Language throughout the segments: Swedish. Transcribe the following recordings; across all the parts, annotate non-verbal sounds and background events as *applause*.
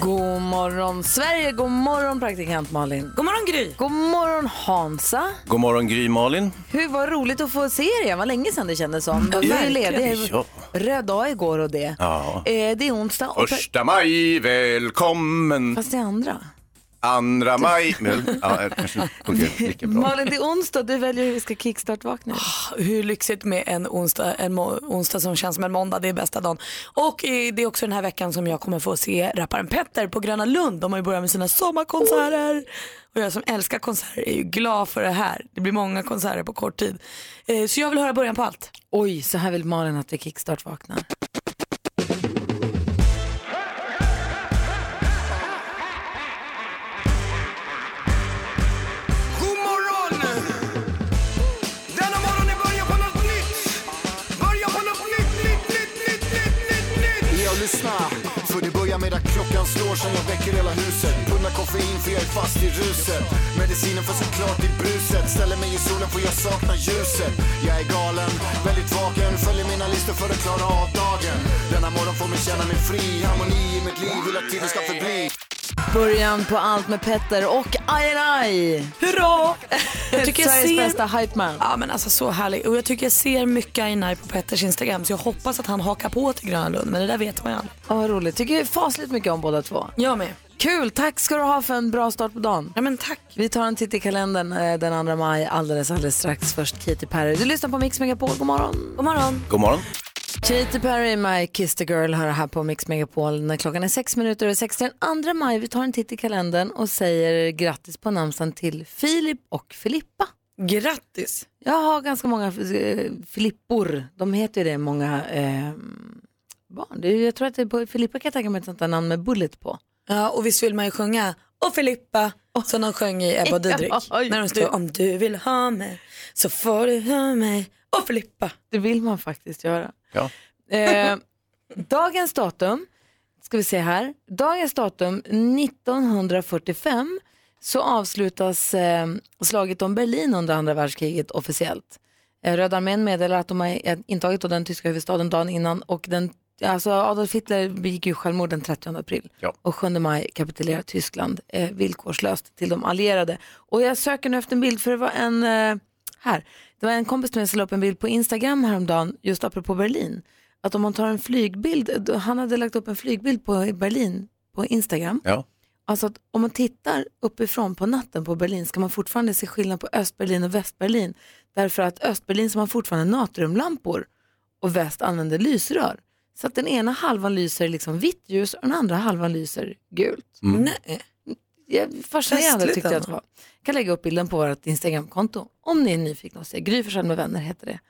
God morgon Sverige, god morgon praktikant Malin. God morgon Gry! God morgon Hansa. God morgon Gry Malin. Hur var roligt att få se er igen, vad länge sedan det kändes som. Du var ju ledig, röd dag igår och det. Ja. Eh, det är onsdag och Första maj, välkommen. fast det är andra. Andra maj. Men, ja, det kanske lika bra. Malin, det är onsdag, du väljer hur vi ska kickstart-vakna. Hur lyxigt med en onsdag, en onsdag som känns som en måndag, det är bästa dagen. Och eh, det är också den här veckan som jag kommer få se rapparen Petter på Gröna Lund. De har ju börjat med sina sommarkonserter. Och jag som älskar konserter är ju glad för det här. Det blir många konserter på kort tid. Eh, så jag vill höra början på allt. Oj, så här vill Malin att vi kickstart-vaknar. Jag det klockan slår som jag väcker hela huset. Pundar koffein för jag är fast i ruset. Medicinen får såklart i bruset. Ställer mig i solen för jag saknar ljuset. Jag är galen, väldigt vaken. Följer mina listor för att klara av dagen. Denna morgon får mig känna mig fri. Harmoni i mitt liv, vill att tiden ska förbli. Början på allt med Petter och Aj Hurra! Jag tycker jag Sveriges ser... bästa hypeman. Ja men alltså så härlig. Och jag tycker jag ser mycket Ainai på Petters Instagram så jag hoppas att han hakar på till Gröna Lund men det där vet man ju aldrig. Ja, vad roligt. Tycker fasligt mycket om båda två. Jag med. Kul, tack ska du ha för en bra start på dagen. Ja men tack. Vi tar en titt i kalendern eh, den 2 maj alldeles, alldeles strax. Först Katy Perry. Du lyssnar på Mix Megapol, god morgon. God morgon. God morgon. Katy Perry, My Kiss the Girl, hör här på Mix Megapol när klockan är sex minuter över sex. Den 2 maj, vi tar en titt i kalendern och säger grattis på namnsdagen till Filip och Filippa. Grattis. Jag har ganska många eh, Filippor, de heter ju det, många eh, barn. Det är, ju- jag tror att det är på Filippa kan jag tänka mig ett sånt där namn med bullet på. Ja, och visst vill man ju sjunga Och Filippa som de sjöng i Ebba och *laughs* Didrik. Ja, när de stod Om du vill ha mig så får du ha mig Och Filippa. Det vill man faktiskt göra. Ja. Eh, dagens datum, ska vi se här. Dagens datum 1945 så avslutas eh, slaget om Berlin under andra världskriget officiellt. Eh, Röda armén meddelar att de har intagit den tyska huvudstaden dagen innan och den, alltså Adolf Hitler begick ju självmord den 30 april Ja. och 7 maj kapitulerar Tyskland eh, villkorslöst till de allierade. Och jag söker nu efter en bild för det var en, eh, här, det var en kompis till mig som la upp en bild på Instagram häromdagen just apropå Berlin. Att om man tar en flygbild, han hade lagt upp en flygbild på Berlin på Instagram. Ja. Alltså att om man tittar uppifrån på natten på Berlin ska man fortfarande se skillnad på Östberlin och Västberlin. Därför att Östberlin så har man fortfarande natriumlampor och väst använder lysrör. Så att den ena halvan lyser liksom vitt ljus och den andra halvan lyser gult. Nej. Ja, Fascinerande Festligt tyckte jag att det var. Jag kan lägga upp bilden på vårt Instagramkonto om ni är nyfikna och se. Gry med vänner heter det.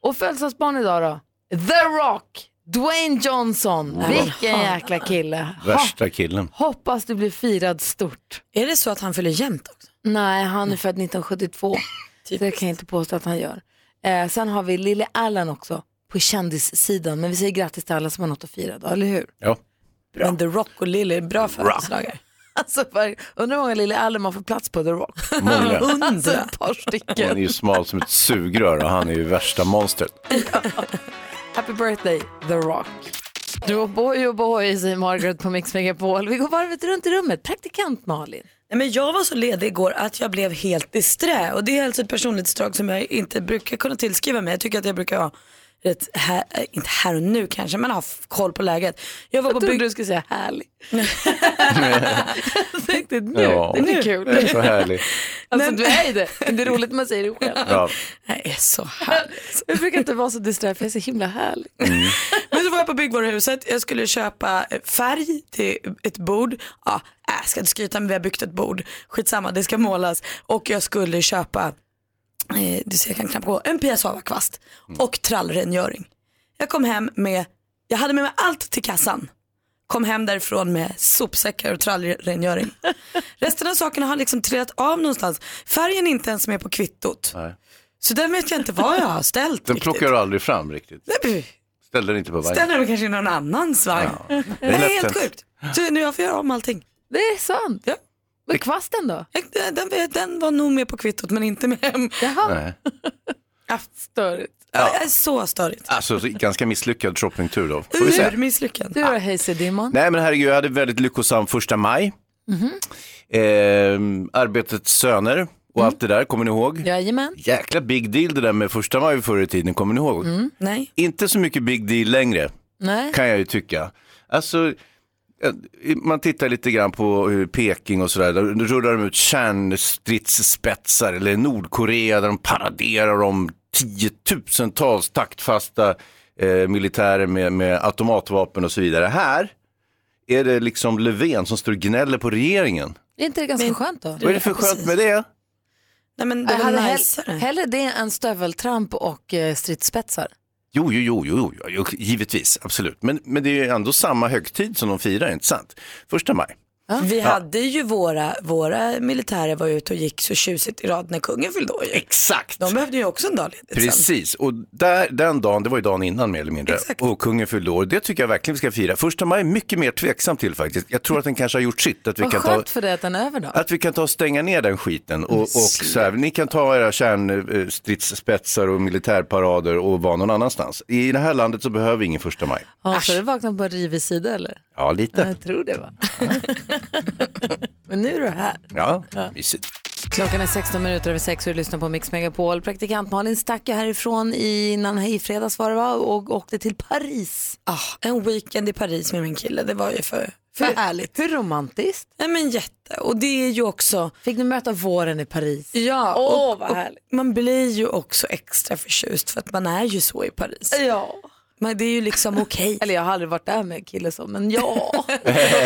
Och födelsedagsbarn idag då? The Rock! Dwayne Johnson. Vilken jäkla kille. Värsta killen. Hoppas du blir firad stort. Är det så att han fyller jämnt också? Nej, han är född 1972. Så det kan jag inte påstå att han gör. Eh, sen har vi Lily Allen också på kändissidan. Men vi säger grattis till alla som har något att fira då, eller hur? Ja. Men The Rock och Lily är bra födelsedagar. *laughs* Alltså, undrar hur många Lily Allen man får plats på The Rock. Många. *laughs* Alltså ett par Han är stycken. ju smal som ett sugrör och han är ju värsta monstret. *laughs* Happy birthday, The Rock. Du och boy och boy, säger Margaret på Mix Megapol. Vi går varvet runt i rummet. Praktikant Malin. Nej, men jag var så ledig igår att jag blev helt disträ och det är alltså ett personlighetsdrag som jag inte brukar kunna tillskriva mig. Jag tycker att jag brukar ha rätt här, äh, inte här och nu kanske, men ha f- koll på läget. Jag var Jag på bygg... du skulle säga härlig. *laughs* jag tänkte nu, Ja. det blir kul. Det är så härligt. Alltså du är ju det, men det är roligt man säger det själv. Ja. Jag är så härlig. Jag brukar inte vara så disträ för jag är så himla härlig. Men så var jag på byggvaruhuset, jag skulle köpa eh, färg till ett bord. Ja, äh, jag ska inte skryta men vi har byggt ett bord. Skitsamma, det ska målas. Och jag skulle köpa, eh, du ser jag kan knappt gå, en piassavakvast och trallrengöring. Jag kom hem med, jag hade med mig allt till kassan. Kom hem därifrån med sopsäckar och trallrengöring. *laughs* Resten av sakerna har liksom trillat av någonstans. Färgen är inte ens med på kvittot. Nej. Så den vet jag inte vad jag har ställt Den riktigt. plockar du aldrig fram riktigt. Nej, Ställer den inte på vagnen. Ställer den kanske i någon annans vagn. Är Det är helt sjukt. Så nu jag får göra om allting. Det är sant. Ja. Men kvasten då? Jag- Den, den var nog med på kvittot men inte med hem. Jaha, *laughs* störigt. Ja. Det är så störigt. Alltså så ganska misslyckad shoppingtur då. Får vi se. Urmisslyckad. Du då Hayes Dimon? Nej men herregud, jag hade väldigt lyckosam första maj. Mhm. Eh, Arbetets söner Mm. och allt det där, kommer ni ihåg? Jajamän. Jäkla big deal det där med första maj förr i tiden, kommer ni ihåg? Mm. Nej. Inte så mycket big deal längre, Nej. kan jag ju tycka. Alltså, eh, man tittar lite grann på eh, Peking och sådär, då rullar de ut kärnstridsspetsar eller Nordkorea där de paraderar om tiotusentals taktfasta eh, militärer med, med automatvapen och så vidare. Här är det liksom Löfven som står och gnäller på regeringen. Är inte det ganska skönt då? Vad är det för skönt med det? Nej men det Jag var hade hell- najsare. hellre det än stöveltramp och eh, stridsspetsar. Jo, jo, jo, jo, jo, givetvis, absolut. Men, men det är ju ändå samma högtid som de firar, inte sant? Första maj. Vi hade ju våra, våra militärer var ute och gick så tjusigt i rad när kungen fyllde år. ju. Exakt. De behövde ju också en dag ledigt sen. Precis, och där, den dagen, det var ju dagen innan mer eller mindre, Exakt. och kungen fyllde år. Det tycker jag verkligen vi ska fira. Första maj är mycket mer tveksam till faktiskt. Jag tror att den kanske har gjort sitt. Att vi, Vad kan ta, skönt för dig att den är över då. att vi kan ta och stänga ner den skiten. Och, och så här, ni kan ta era kärnstridsspetsar och militärparader och vara någon annanstans. I det här landet så behöver vi ingen första maj. Ja, så du vaknat på en rivig sida eller? Ja, lite. Jag tror det va. *laughs* Men nu är du här. Ja, mysigt. Klockan är 16 minuter över 6 och du lyssnar på Mix Megapol. Praktikant Malin stack ju härifrån innan i fredags var det va? och åkte till Paris. Ah, en weekend i Paris med min kille, det var ju för, för härligt. Hur romantiskt. Nej men jätte, och det är ju också, Fick ni möta våren i Paris? ja, Åh, och, vad och härligt. man blir ju också extra förtjust för att man är ju så i Paris. Ja. Men det är ju liksom okej. Eller jag har aldrig varit där med en kille så, men ja. *laughs*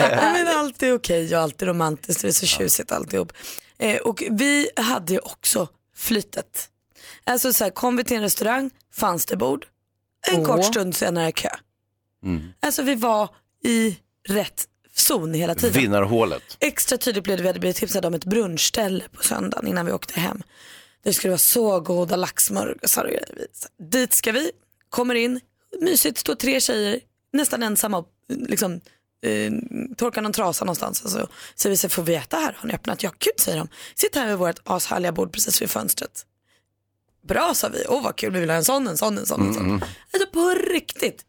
Men allt är okej och allt är romantiskt, det är så tjusigt alltihop. Eh, och vi hade ju också flytet. Alltså så här, kom vi till en restaurang, fanns det bord. En Åh. kort stund senare kö. Alltså vi var i rätt zon hela tiden. Vinnarhålet. Extra tydligt blev det, vi hade blivit tipsade om ett brunchställe på söndagen innan vi åkte hem. Det skulle vara så goda laxsmörgåsar och grejer. Dit ska vi, kommer in, mysigt, står tre tjejer, nästan ensamma och liksom, eh, torkar någon trasa någonstans. Och så vi, så får vi äta här? Har ni öppnat? Ja, gud säger de. Sitt här vid vårt ashärliga bord precis vid fönstret. Bra sa vi, åh vad kul, vi vill ha en sån, en sån, en sån. En sån. Alltså på riktigt.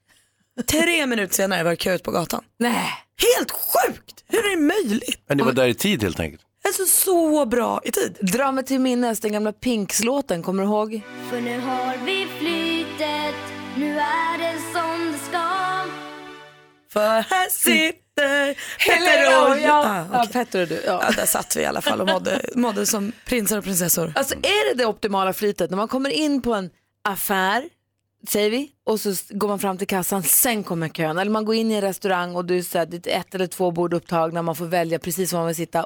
Tre minuter senare var det kö ut på gatan. Nej. Helt sjukt! Hur är det möjligt? Men ni var där i tid helt enkelt. Alltså så bra i tid. Dra mig till minnes den gamla Pinks-låten, kommer du ihåg? För nu har vi flytet, nu är det som det ska För här sitter Petter och jag. Ja, Ah, okej. Petter och du. Ja. ja, där satt vi i alla fall och mådde, *laughs* mådde som prinsar och prinsessor. Alltså är det det optimala flytet när man kommer in på en affär, säger vi, och så går man fram till kassan, sen kommer kön. Eller man går in i en restaurang och du säger det är ett eller två bord upptagna, man får välja precis var man vill sitta.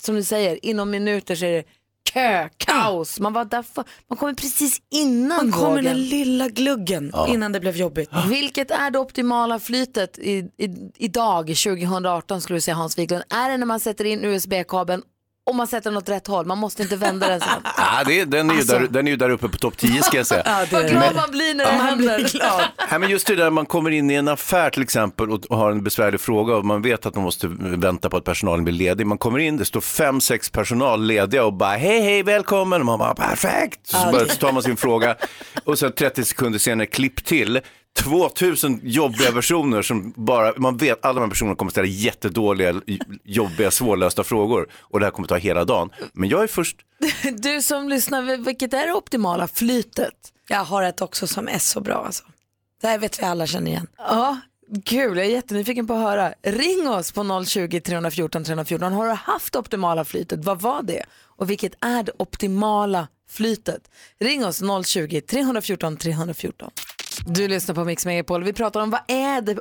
Som du säger, inom minuter så är det kö, kaos. Man var där för, man kommer precis innan Man kommer den lilla gluggen innan det blev jobbigt. Vilket är det optimala flytet i, i, idag, 2018 skulle du säga Hans Wiklund? Är det när man sätter in USB-kabeln och man sätter den åt rätt håll? Man måste inte vända den sen. *laughs* Ja, det, den, är ju Alltså. där, den är ju där uppe på topp 10 ska jag säga. Vad glad man blir när det händer. *laughs* Nej, men just det där man kommer in i en affär till exempel och och har en besvärlig fråga och man vet att man måste vänta på att personalen blir ledig. Man kommer in, det står fem, sex personal lediga och bara hej, hej, välkommen. Och man bara perfekt. Så, bara, så tar man sin fråga och sen 30 sekunder senare klipp till. 2000 jobbiga personer som bara, man vet alla de här personerna kommer ställa jättedåliga, jobbiga, svårlösta frågor och det här kommer ta hela dagen. Men jag är först. *laughs* Du som lyssnar, vilket är det optimala flytet? Jag har ett också som är så bra alltså. Det här vet vi alla känner igen. Ja, kul. Jag är jättenyfiken på att höra. Ring oss på 020-314 314. Har du haft optimala flytet? Vad var det? Och vilket är det optimala flytet? Ring oss 020-314 314. Du lyssnar på Mix Megapol. Vi pratar om vad är det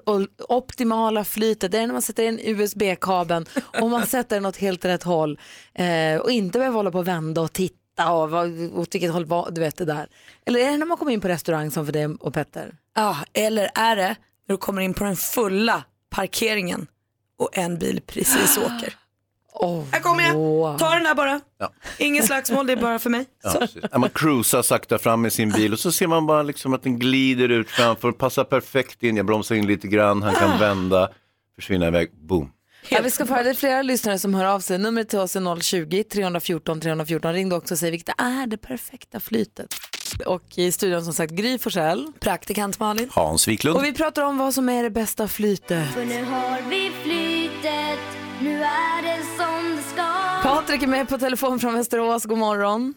optimala flytet? Det är när man sätter in USB-kabeln *laughs* och man sätter den åt helt rätt håll eh, och inte behöver hålla på och vända och titta och vad, åt vilket håll var, du vet det där. Eller är det när man kommer in på restaurang som för dig och Petter? Ja, eller är det när du kommer in på den fulla parkeringen och en bil precis *gasps* åker. Oh, Här kommer jag, ta den här bara. Ja. Inget slagsmål, det är bara för mig. Ja, man cruisar sakta fram med sin bil och så ser man bara liksom att den glider ut framför, passar perfekt in, jag bromsar in lite grann, han kan vända, försvinna iväg, boom. Ja, vi ska få höra, det är flera lyssnare som hör av sig. Numret till oss är 020-314 314. Ring då också och säg vilket är det perfekta flytet. Och i studion som sagt Gry Forssell. Praktikant Malin. Hans Wiklund. Och vi pratar om vad som är det bästa flytet. För nu har vi flytet, nu är det som det ska. Patrik är med på telefon från Västerås. God morgon.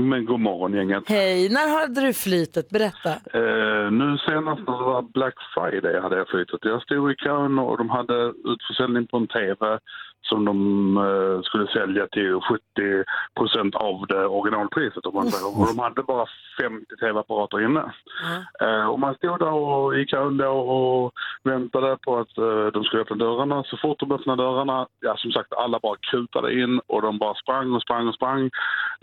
Men god morgon gänget. Hej, när hade du flytet? Berätta. Eh, nu senast när det var Black Friday hade jag flyttat. Jag stod i kön och de hade utförsäljning på en TV som de eh, skulle sälja till 70 procent av det originalpriset. Om man säger. Och de hade bara 50 TV-apparater inne. Eh, och man stod där och i kön och väntade på att eh, de skulle öppna dörrarna. Så fort de öppnade dörrarna, ja som sagt alla bara kutade in och de bara sprang och sprang och sprang.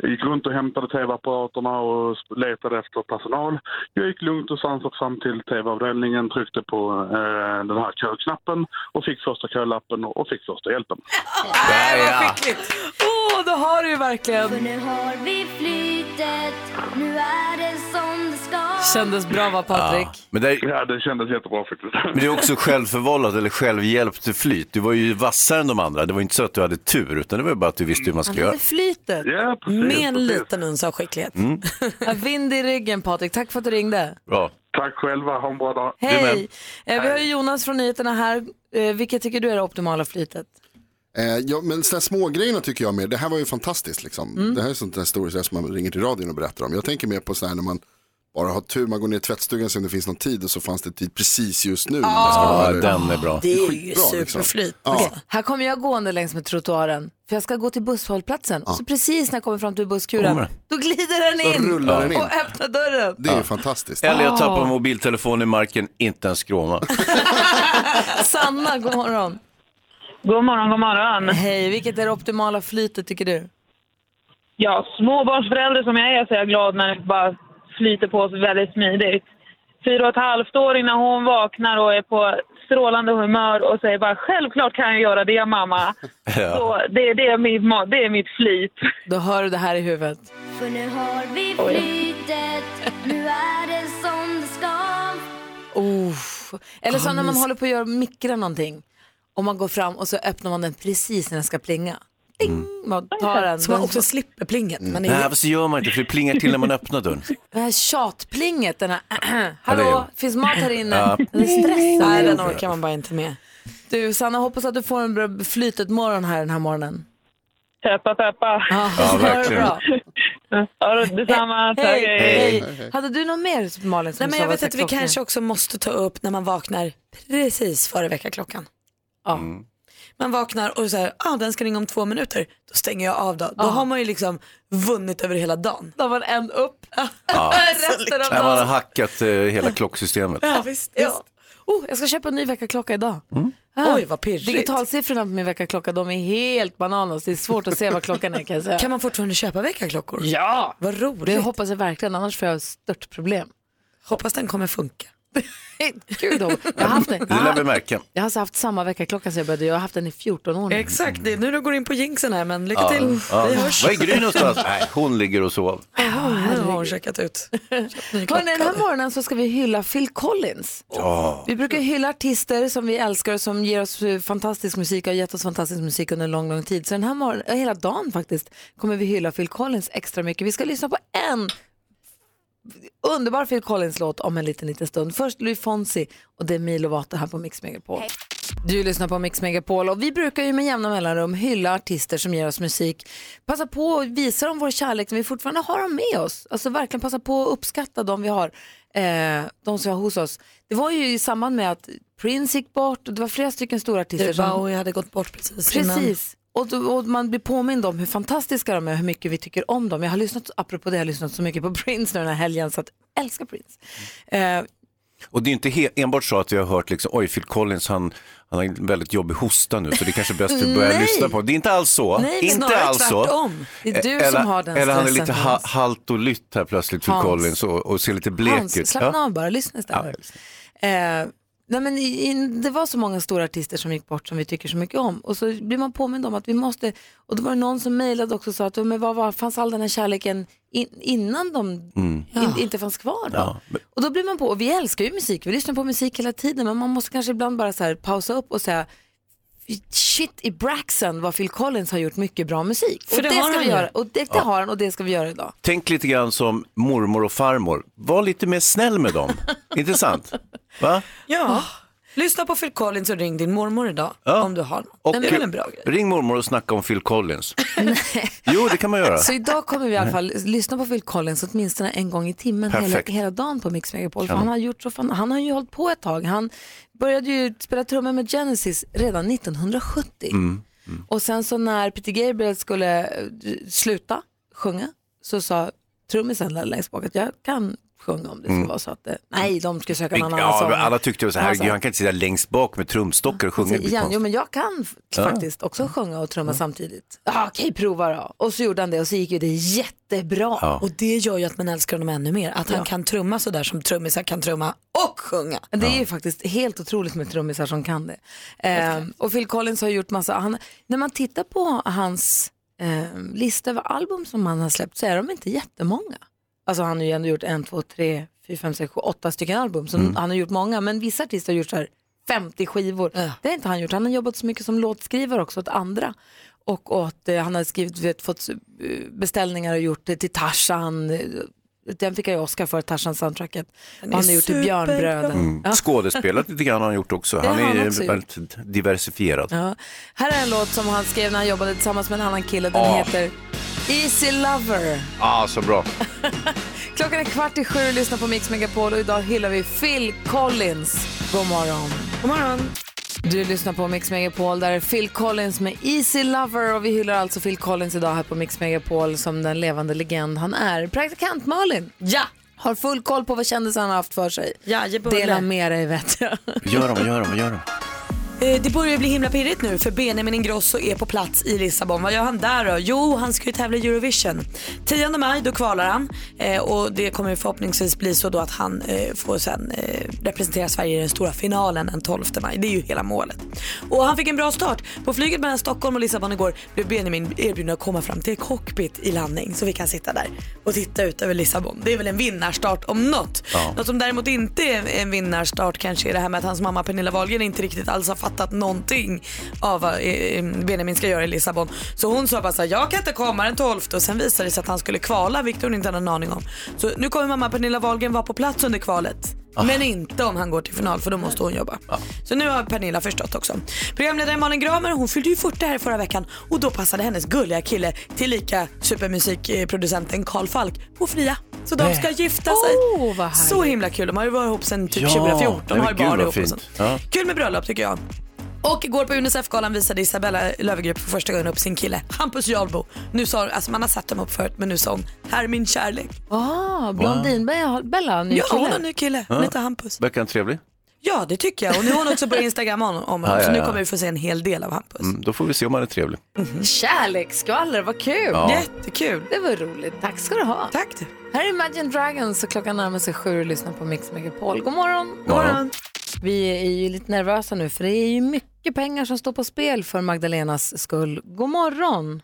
Gick runt och hämtade TV-apparaterna och letade efter personal. Jag gick lugnt och sansat fram till TV-avdelningen, tryckte på eh, den här köknappen och fick första kölappen och fick första hjälpen. Äh, vad skickligt. Åh, då har du ju För verkligen. nu har vi flytet, nu är det som det ska. Kändes bra va Patrik? Ja. Men, det är, Ja, det kändes jättebra faktiskt. men det är också självförvållat eller självhjälpt flyt. Du var ju vassare än de andra. Det var inte så att du hade tur, utan det var bara att du visste hur man skulle göra. hade flytet. Ja, precis. Med en precis. liten uns av skicklighet. *laughs* Ja, Vind i ryggen Patrik. Tack för att du ringde. Bra. Tack själva, ha en bra dag. Hej! Eh, vi har ju Jonas från nyheterna här. Eh, vilket tycker du är det optimala flytet? Eh, ja, men sådana små grejerna tycker jag mer, det här var ju fantastiskt liksom. Mm. Det här är sånt där historiskt som man ringer till radion och berättar om. Jag tänker mer på så här när man bara har tur, man går ner i tvättstugan om det finns någon tid och så fanns det tid precis just nu. Ja, eller- den är bra. Det är ju Skitbra, liksom. superflyt. Ja. Okej, Här kommer jag gående längs med trottoaren. För jag ska gå till busshållplatsen. Så precis när jag kommer fram till busskuren, Kommer. då glider den in rullar den in. och öppnar dörren. Det är fantastiskt. Eller jag tappar Ah. mobiltelefonen i marken, inte en skråma. *laughs* Sanna, god morgon. God morgon, god morgon. Hej, vilket är det optimala flytet tycker du? Ja, småbarnsförälder som jag är så är jag glad när det bara flyter på så väldigt smidigt. Fyra och ett halvt år innan hon vaknar och är på strålande humör och säger bara självklart kan jag göra det mamma. *laughs* Ja. Så det, det, är mitt, det är mitt flyt. Då hör du det här i huvudet. För nu har vi flytet, nu är det som det ska. Uff. Eller så när man håller på att göra, mikra någonting. Och man går fram och så öppnar man den precis när den ska plinga. Ding! Man tar den. Så man också slipper plinget. Man är Nej, fast så gör man inte, för det plingar till när man öppnar dörren. *laughs* Det här tjatplinget, den här *clears throat* hallå, Ja, finns mat här inne? Ja. Den är stressad. Nej, den orkar man bara inte med. Du Sanna, hoppas att du får en bra flytet morgon här den här morgonen. Peppa, peppa. Ja, Ja, *laughs* ha det verkligen. bra. Ja, detsamma. Tack. Hej, hej. hej. Hade du något mer Malin som Nej, men jag vet att vi kanske också måste ta upp när man vaknar precis före väckarklockan. Ja. Man vaknar och säger ah, den ska ringa om två minuter. Då stänger jag av då. Då har man ju liksom vunnit över hela dagen. Då var en upp. Ja. *laughs* Resten av Nej, man har dagen. hackat eh, hela klocksystemet. Ja, visst. Ja. Oh, jag ska köpa en ny väckarklocka idag. Mm. Ah, Oj, vad pirrigt. Digitalsiffrorna på min väckarklocka de är helt bananas. Det är svårt att se vad klockan är kan jag säga. Kan man fortfarande köpa väckarklockor? Ja, Vad roligt. det hoppas jag verkligen. Annars får jag stört problem. Hoppas den kommer funka. *laughs* Gud, då. jag har haft den. Det lär vi märka. Jag har alltså haft samma väckarklocka så jag började. Jag har haft den i 14 år nu. Exakt, det är nu du går in på jinxen här men lycka Ja. till. Ja. Vi hörs. Var är Gry någonstans? *laughs* Nej, hon ligger och sover. Ja, nu har hon checkat ut. Hörrni, den här morgonen så ska vi hylla Phil Collins. Ja. Vi brukar hylla artister som vi älskar och som ger oss eh, fantastisk musik och har gett oss fantastisk musik under en lång, lång tid. Så den här morgonen, ja, hela dagen faktiskt, kommer vi hylla Phil Collins extra mycket. Vi ska lyssna på en underbar Phil Collins-låt om en liten, liten stund. Först Louis Fonsi och Demi Lovato här på Mix Megapol. Du lyssnar på Mix Megapol och vi brukar ju med jämna mellanrum hylla artister som ger oss musik. Passa på att visa dem vår kärlek när vi fortfarande har dem med oss. Alltså verkligen passa på att uppskatta dem vi har, eh, de som är hos oss. Det var ju i samband med att Prince gick bort och det var flera stycken stora artister som... Bowie hade gått bort precis innan. Precis. Och, och man blir påmind om hur fantastiska de är, hur mycket vi tycker om dem. Jag har lyssnat, apropå det, jag har lyssnat så mycket på *laughs* Prince nu den här helgen så att jag älskar Prince. Eh, Och det är inte enbart så att vi har hört liksom, oj, Phil Collins, han, han har en väldigt jobbig hosta nu, så det är kanske är bäst att börja *laughs* Nej. lyssna på. Det är inte alls så. Nej, inte alls så. tvärtom. Det är du eller, som har den Eller han är lite ha, halt och lytt här plötsligt, Phil. Collins, och, och ser lite blek ut. Hans, slappna Ja. av bara, lyssna istället. Eh, Nej, men i, i, det var så många stora artister som gick bort som vi tycker så mycket om. Och så blir man påmind om att vi måste, och då var det någon som mejlade också och sa att men vad var, fanns all den här kärleken in, innan de Mm. in, inte fanns kvar då? Och då blir man på, och vi älskar ju musik, vi lyssnar på musik hela tiden men man måste kanske ibland bara så här pausa upp och säga shit i Braxen vad Phil Collins har gjort mycket bra musik. För och det det, har ska han vi göra, och det, det har han och det ska vi göra idag. Tänk lite grann som mormor och farmor. Var lite mer snäll med dem. *laughs* Intressant. Va? Ja. Lyssna på Phil Collins och ring din mormor idag Ja. om du har någon. Och Det är väl en bra grej. ring mormor och snacka om Phil Collins. *laughs* jo, det kan man göra. Så idag kommer vi i alla fall lyssna på Phil Collins åtminstone en gång i timmen hela, Perfekt. hela dagen på Mix Megapol. För Kanon. han har, gjort så fan, han har ju hållit på ett tag. Han började ju spela trummor med Genesis redan 1970. Mm. Och sen så när Peter Gabriel skulle eh, sluta sjunga så sa trummisen där längst bak att jag kan sjunga om det ska Mm. vara så att det, nej de ska söka någon annan Ja, sång. men alla tyckte ju så här, "Gud, han kan inte sitta längst bak med trumstockar och sjunga. Det blir Ja, jo, konstigt." men jag kan f- Ja. faktiskt också sjunga och trumma samtidigt. Ja, okej, prova då. Och så gjorde han det och så gick ju det jättebra. Och det gör ju att man älskar honom ännu mer. Att han kan trumma sådär som trummisar kan trumma och sjunga. Det är ju faktiskt helt otroligt med trummisar som kan det. Ehm, och Phil Collins har gjort massa, han, när man tittar på hans ehm, lista över album som han har släppt så är de inte jättemånga. Alltså han har ju ändå gjort en, två, tre, fyra, fem, sex, sju, åtta stycken album. Så Mm. han har gjort många, men vissa artister har gjort så här 50 skivor. Det har inte han gjort. Han har jobbat så mycket som låtskrivare också åt andra. Och åt, eh, han har skrivit, vet, fått eh, beställningar och gjort det till Tarzan. Den fick jag ju Oscar för, Tarzan-soundtracket. Han är har gjort till Björnbröder. Mm. Ja. Skådespelat lite grann har han gjort också. Det Han han är också gjort. väldigt diversifierad. Ja. Här är en låt som han skrev när han jobbade tillsammans med en annan kille. Den Ja. heter Easy Lover. Ah, så bra. *laughs* Klockan är kvart i sju och lyssnar på Mix Megapol och idag hyllar vi Phil Collins. God morgon. God morgon. Du lyssnar på Mix Megapol där är Phil Collins med Easy Lover och vi hyllar alltså Phil Collins idag här på Mix Megapol som den levande legend han är. Praktikant Malin. Ja. Har full koll på vad kändisarna har haft för sig. Ja, Dela med dig vet jag. Gör de, vad gör de, vad gör de? Eh, Det börjar bli himla pirrigt nu för Benjamin Ingrosso är på plats i Lissabon. Vad gör han där då? Jo, han ska ju tävla i Eurovision. 10 maj då kvalar han eh, och det kommer förhoppningsvis bli så då att han eh, får sen representera Sverige i den stora finalen den 12 maj. Det är ju hela målet. Och han fick en bra start. På flyget mellan Stockholm och Lissabon igår blev Benjamin erbjuden att komma fram till cockpit i landning så vi kan sitta där och titta ut över Lissabon. Det är väl en vinnarstart om något. Ja. Något som däremot inte är en vinnarstart kanske är det här med att hans mamma Pernilla Wahlgren inte riktigt alls har fattat någonting av vad eh, Benjamin ska göra i Lissabon. Så hon sa bara så här, jag kan inte komma den 12 och sen visade det sig att han skulle kvala vilket hon inte hade en aning om. Så nu kommer mamma Pernilla Wahlgren vara på plats under kvalet. Men inte om han går till final för då måste hon jobba. Så nu har Pernilla förstått också. Programledare Malin Gramer hon fyllde ju 40 här förra veckan och då passade hennes gulliga kille tillika supermusikproducenten Carl Falk på fria. Så de ska gifta sig. Oh, vad härligt. så himla kul. De har ju varit ihop sedan typ Ja, 2014. De har ju vad ihop och sånt. Ja. Kul med bröllop tycker jag. Och igår på Unicef-galan visade Isabella Löwengrip för första gången upp sin kille Hampus Jarlbo. Nu sa alltså man har sett dem upp förut men nu sa hon, här är min kärlek. Ah, Blondinbella, Bella, ny ja, kille. hon har en ny kille. Hon heter Hampus. Verkar han trevlig? Ja det tycker jag och nu har hon också på Instagram om om honom Ja, ja, så nu kommer vi få se en hel del av Hampus. Mm, då får vi se om han är trevlig. Kärleksskvaller, vad kul. Ja. Jättekul. Det var roligt. Tack ska du ha. Tack du. Här är Imagine Dragons och klockan närmar sig sju och lyssnar på Mix Megapol. God morgon. God morgon. Vi är ju lite nervösa nu för det är ju mycket pengar som står på spel för Magdalenas skull. God morgon.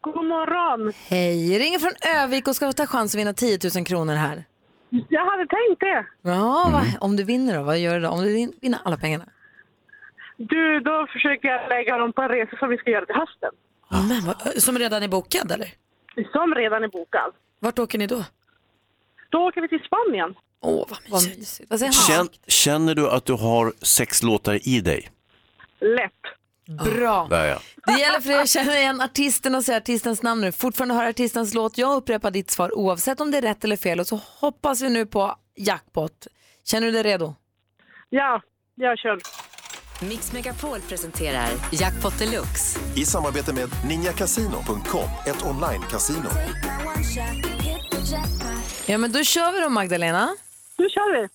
God morgon. Hej, ringer från Övik och ska ta chans att vinna 10 000 kronor här. Jag hade tänkt det. Ja, vad, om du vinner då, vad gör du då? Om du vin- vinner alla pengarna? Du, då försöker jag lägga dem på en resa som vi ska göra till hösten. Men, vad- som redan är bokad eller? Som redan är bokad. Vart åker ni då? Då åker vi till Spanien. Åh, vad mysigt. Vad säger han? Känn, känner du att du har sex låtar i dig? Lätt. Bra. Där ja. Det gäller för dig att känna igen artisten och säga artistens namn nu. Fortfarande höra artistens låt. Jag upprepar ditt svar oavsett om det är rätt eller fel och så hoppas vi nu på jackpot. Känner du dig redo? Ja, jag kör. Mix Megapol presenterar Jackpot Deluxe. I samarbete med ninjakasino.com, ett online-casino. Ja men då kör vi då Magdalena. Nu kör vi.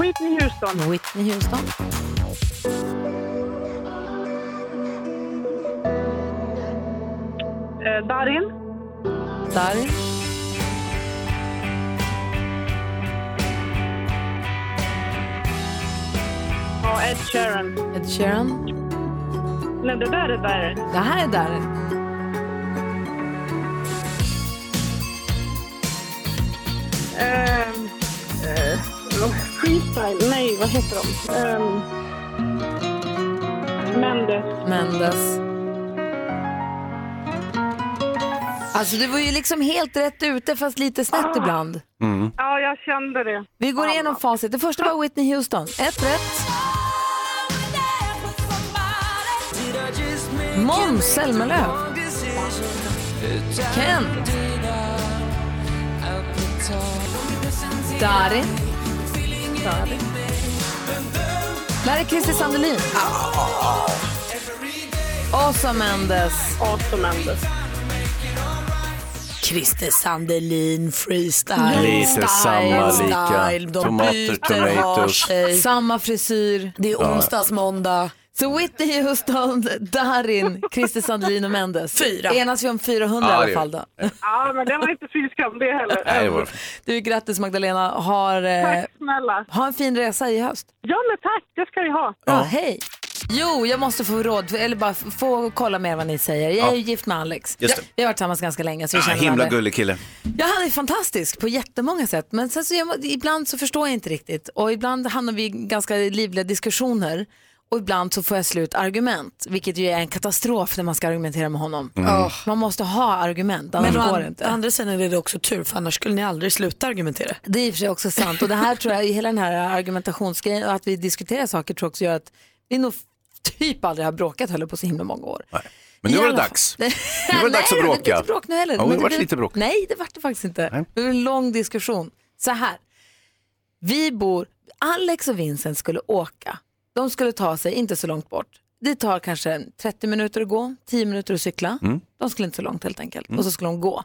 Whitney Houston. Whitney Houston. Eh, Darin. Darin. Ed Sheeran. Ed Sheeran. Nej, det där är Darin. Det här är Darin. Ehm, eh, freestyle, nej vad heter de? Eh, Mendes. Mendes. Alltså du var ju liksom helt rätt ute fast lite snett ibland. Mm. Ja, jag kände det. Vi går igenom facit. Det första var Whitney Houston. Ett rätt. Måns Zelmerlöw. Kent. Darin. Darin. Där är Christer Sandelin. Åsa Mendes. Åsa Mendes. Christer Sandelin, freestyle. Lite samma lika. De Tomater, byter, har tomatoes. sig. Samma frisyr. Det är onsdags, måndag. Så Whitney Houston, Darin, Christer Sandelin och Mendes. Fyra. Enas vi om 400 Ja, i alla det fall då. *laughs* Ja, men det var inte fy skam det heller. Nej, det var... Du, grattis Magdalena. Har, eh, Tack snälla. ha en fin resa i höst. Ja, men tack. Det ska vi ha. Ja. hej. Jo, jag måste få råd, eller bara få kolla mer vad ni säger. Jag är Ja. ju gift med Alex. Just det. Vi har varit tillsammans ganska länge så vi Ah, känner himla varandra. gullig kille. Ja, han är fantastisk på jättemånga sätt. Men sen så, jag, ibland så förstår jag inte riktigt. Och ibland hamnar vi i ganska livliga diskussioner. Och ibland så får jag slut argument, vilket ju är en katastrof när man ska argumentera med honom. Mm. Oh, Man måste ha argument, annars Men går det inte. å andra sidan är det också tur för annars skulle ni aldrig sluta argumentera. Det är i och för sig också sant. Och det här tror jag, hela den här argumentationsgrejen och att vi diskuterar saker tror jag också gör att vi nog typ aldrig har bråkat heller på så himla många år. Men nu var det dags. Nu var det dags att *laughs* Nej, bråka. Det var inte bråk nu heller. Ja, det vart blev- lite bråk. Nej, det var det faktiskt inte. Det var en lång diskussion. Så här, vi bor, Alex och Vincent skulle åka. De skulle ta sig inte så långt bort. Det tar kanske 30 minuter att gå, 10 minuter att cykla. Mm. De skulle inte så långt helt enkelt. Och så skulle de gå.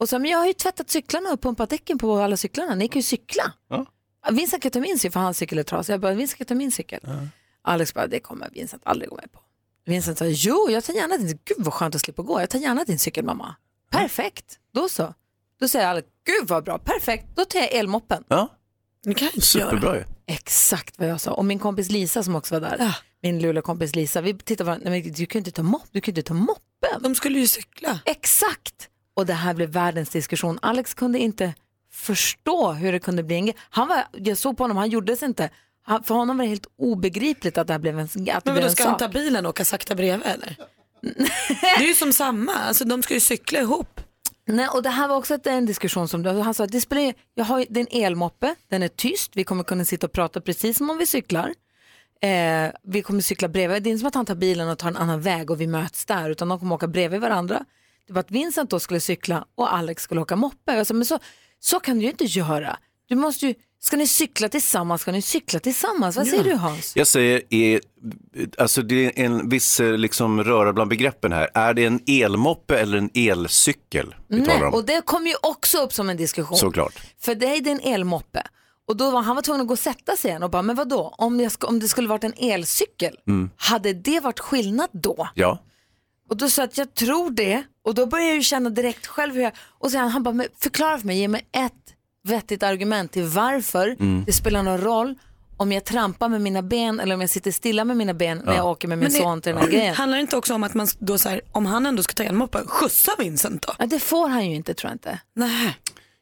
Och så, men jag har ju tvättat cyklarna och pumpat däcken på alla cyklarna. Ni kan ju cykla. Ja. Vincent kan ta min cykel för hans cykel är trasig. Jag bara, Vincent kan ta min cykel. Alex bara, det kommer Vincent aldrig gå med på. Vincent sa, jo, jag tar gärna din. Gud vad skönt att slippa gå. Jag tar gärna din cykel mamma. Perfekt, då så. Då säger Alex, gud vad bra, perfekt. Då tar jag elmoppen. Ja, Det kan jag superbra ju. Exakt vad jag sa. Och min kompis Lisa som också var där, min Luleå-kompis Lisa, vi tittade på varandra, nej, men du kan ju inte ta mopp, du kan inte ta moppen. De skulle ju cykla. Exakt! Och det här blev världens diskussion. Alex kunde inte förstå hur det kunde bli en grej. Han var, jag såg på honom, han gjorde sig inte. Han, för honom var det helt obegripligt att det här blev en, att det Men blev vadå, en ska han ta bilen och åka sakta bredvid eller? det är ju som samma, alltså de ska ju cykla ihop. Nej, och det här var också ett- en diskussion som han sa, det spelar, jag har ju- det är en elmoppe, den är tyst, vi kommer kunna sitta och prata precis som om vi cyklar. Eh, vi kommer cykla bredvid, det är inte som att han tar bilen och tar en annan väg och vi möts där, utan de kommer åka bredvid varandra. Det var att Vincent då skulle cykla och Alex skulle åka moppe. Jag sa, men så, så kan du ju inte göra. Du måste ju, ska ni cykla tillsammans, ska ni cykla tillsammans. Vad säger du Hans? Jag säger, är, alltså det är en viss eh, liksom, röra bland begreppen här. Är det en elmoppe eller en elcykel vi Nej, talar om? och det kom ju också upp som en diskussion. Såklart. För dig det är en elmoppe. Och då var han var tvungen att gå och sätta sig igen och bara, men vadå, om, jag om det skulle varit en elcykel, Mm. hade det varit skillnad då? Ja. Och då sa jag att jag tror det. Och då började jag ju känna direkt själv hur jag, och sen han bara, men förklara för mig, ge mig ett vettigt argument till varför Mm. det spelar någon roll om jag trampar med mina ben eller om jag sitter stilla med mina ben när Ja. jag åker med min Men det- son till den här grejen. Handlar det inte också om att man då så här, om han ändå ska ta elmoppen, skjutsa Vincent då? Ja, det får han ju inte tror jag inte. Nej.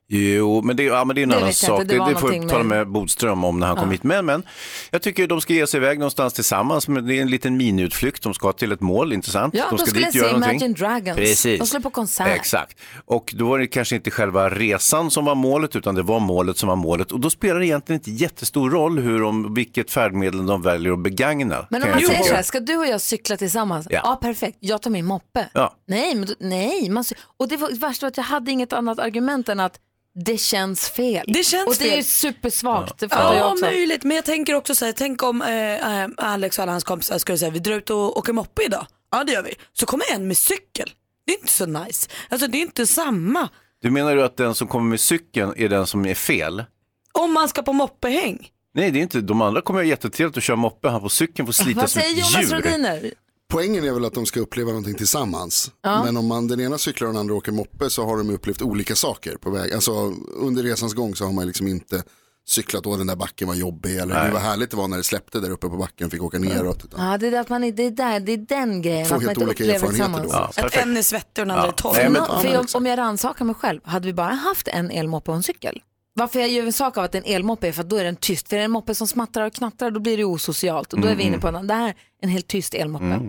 Jo, men det, ja, men det är en Det annan jag inte, sak. det Det, det, får någonting tala med- Bodström om när han Ja. kom hit. Men, men jag tycker de ska ge sig iväg någonstans tillsammans. Men det är en liten miniutflykt. De ska till ett mål, intressant. Ja, de de ska skulle dit se göra någonting. Imagine Dragons. Precis. De skulle på konsert. Exakt. Och då var det kanske inte själva resan som var målet, utan det var målet som var målet. Och då spelar det egentligen inte jättestor roll hur de, vilket färdmedel de väljer att begagna. Men om man jag säger så här, ska du och jag cykla tillsammans? Ja. Ja, perfekt, jag tar min moppe. Ja. Nej, men nej. Man, och det var värsta var att jag hade inget annat argument än att det känns fel. Det känns och det är fel. ju supersvagt, det fattar jag Ja, också. möjligt. Men jag tänker också så här, tänk om eh, eh, Alex och alla hans kompisar skulle säga vi drar ut och åker moppe idag. Ja det gör vi. Så kommer en med cykel. Det är inte så nice. Alltså det är inte samma. Du menar du att den som kommer med cykeln är den som är fel? Om man ska på moppehäng. Nej, det är inte. De andra kommer att jättetrevligt att köra moppe. Han på cykeln får slita Vad som säger ett Jonas djur. Rodiner? Poängen är väl att de ska uppleva någonting tillsammans. Ja. Men om man den ena cyklar och den andra åker moppe så har de upplevt olika saker på väg. Alltså under resans gång så har man liksom inte cyklat och den där backen var jobbig eller Nej. vad härligt det var när det släppte där uppe på backen och fick åka neråt. Utan, Ja, det är, att man, det är, där, det är den grejen. Två att man helt inte olika upplever erfarenheter tillsammans. då. Ja, Att en är svettig och den andra Ja. är torr. Nej, men- för jag, om jag rannsakar mig själv, hade vi bara haft en elmoppe och en cykel? Varför jag gör en sak av att en elmoppe är för att då är den tyst. För är det en moppe som smattrar och knattrar då blir det osocialt. Och då är vi Mm. inne på en, det här är en helt tyst elmoppe.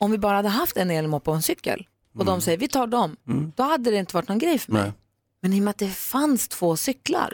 Om vi bara hade haft en elmoppe och en cykel och de säger vi tar dem, då hade det inte varit någon grej för mig. Nej. Men i och med att det fanns två cyklar,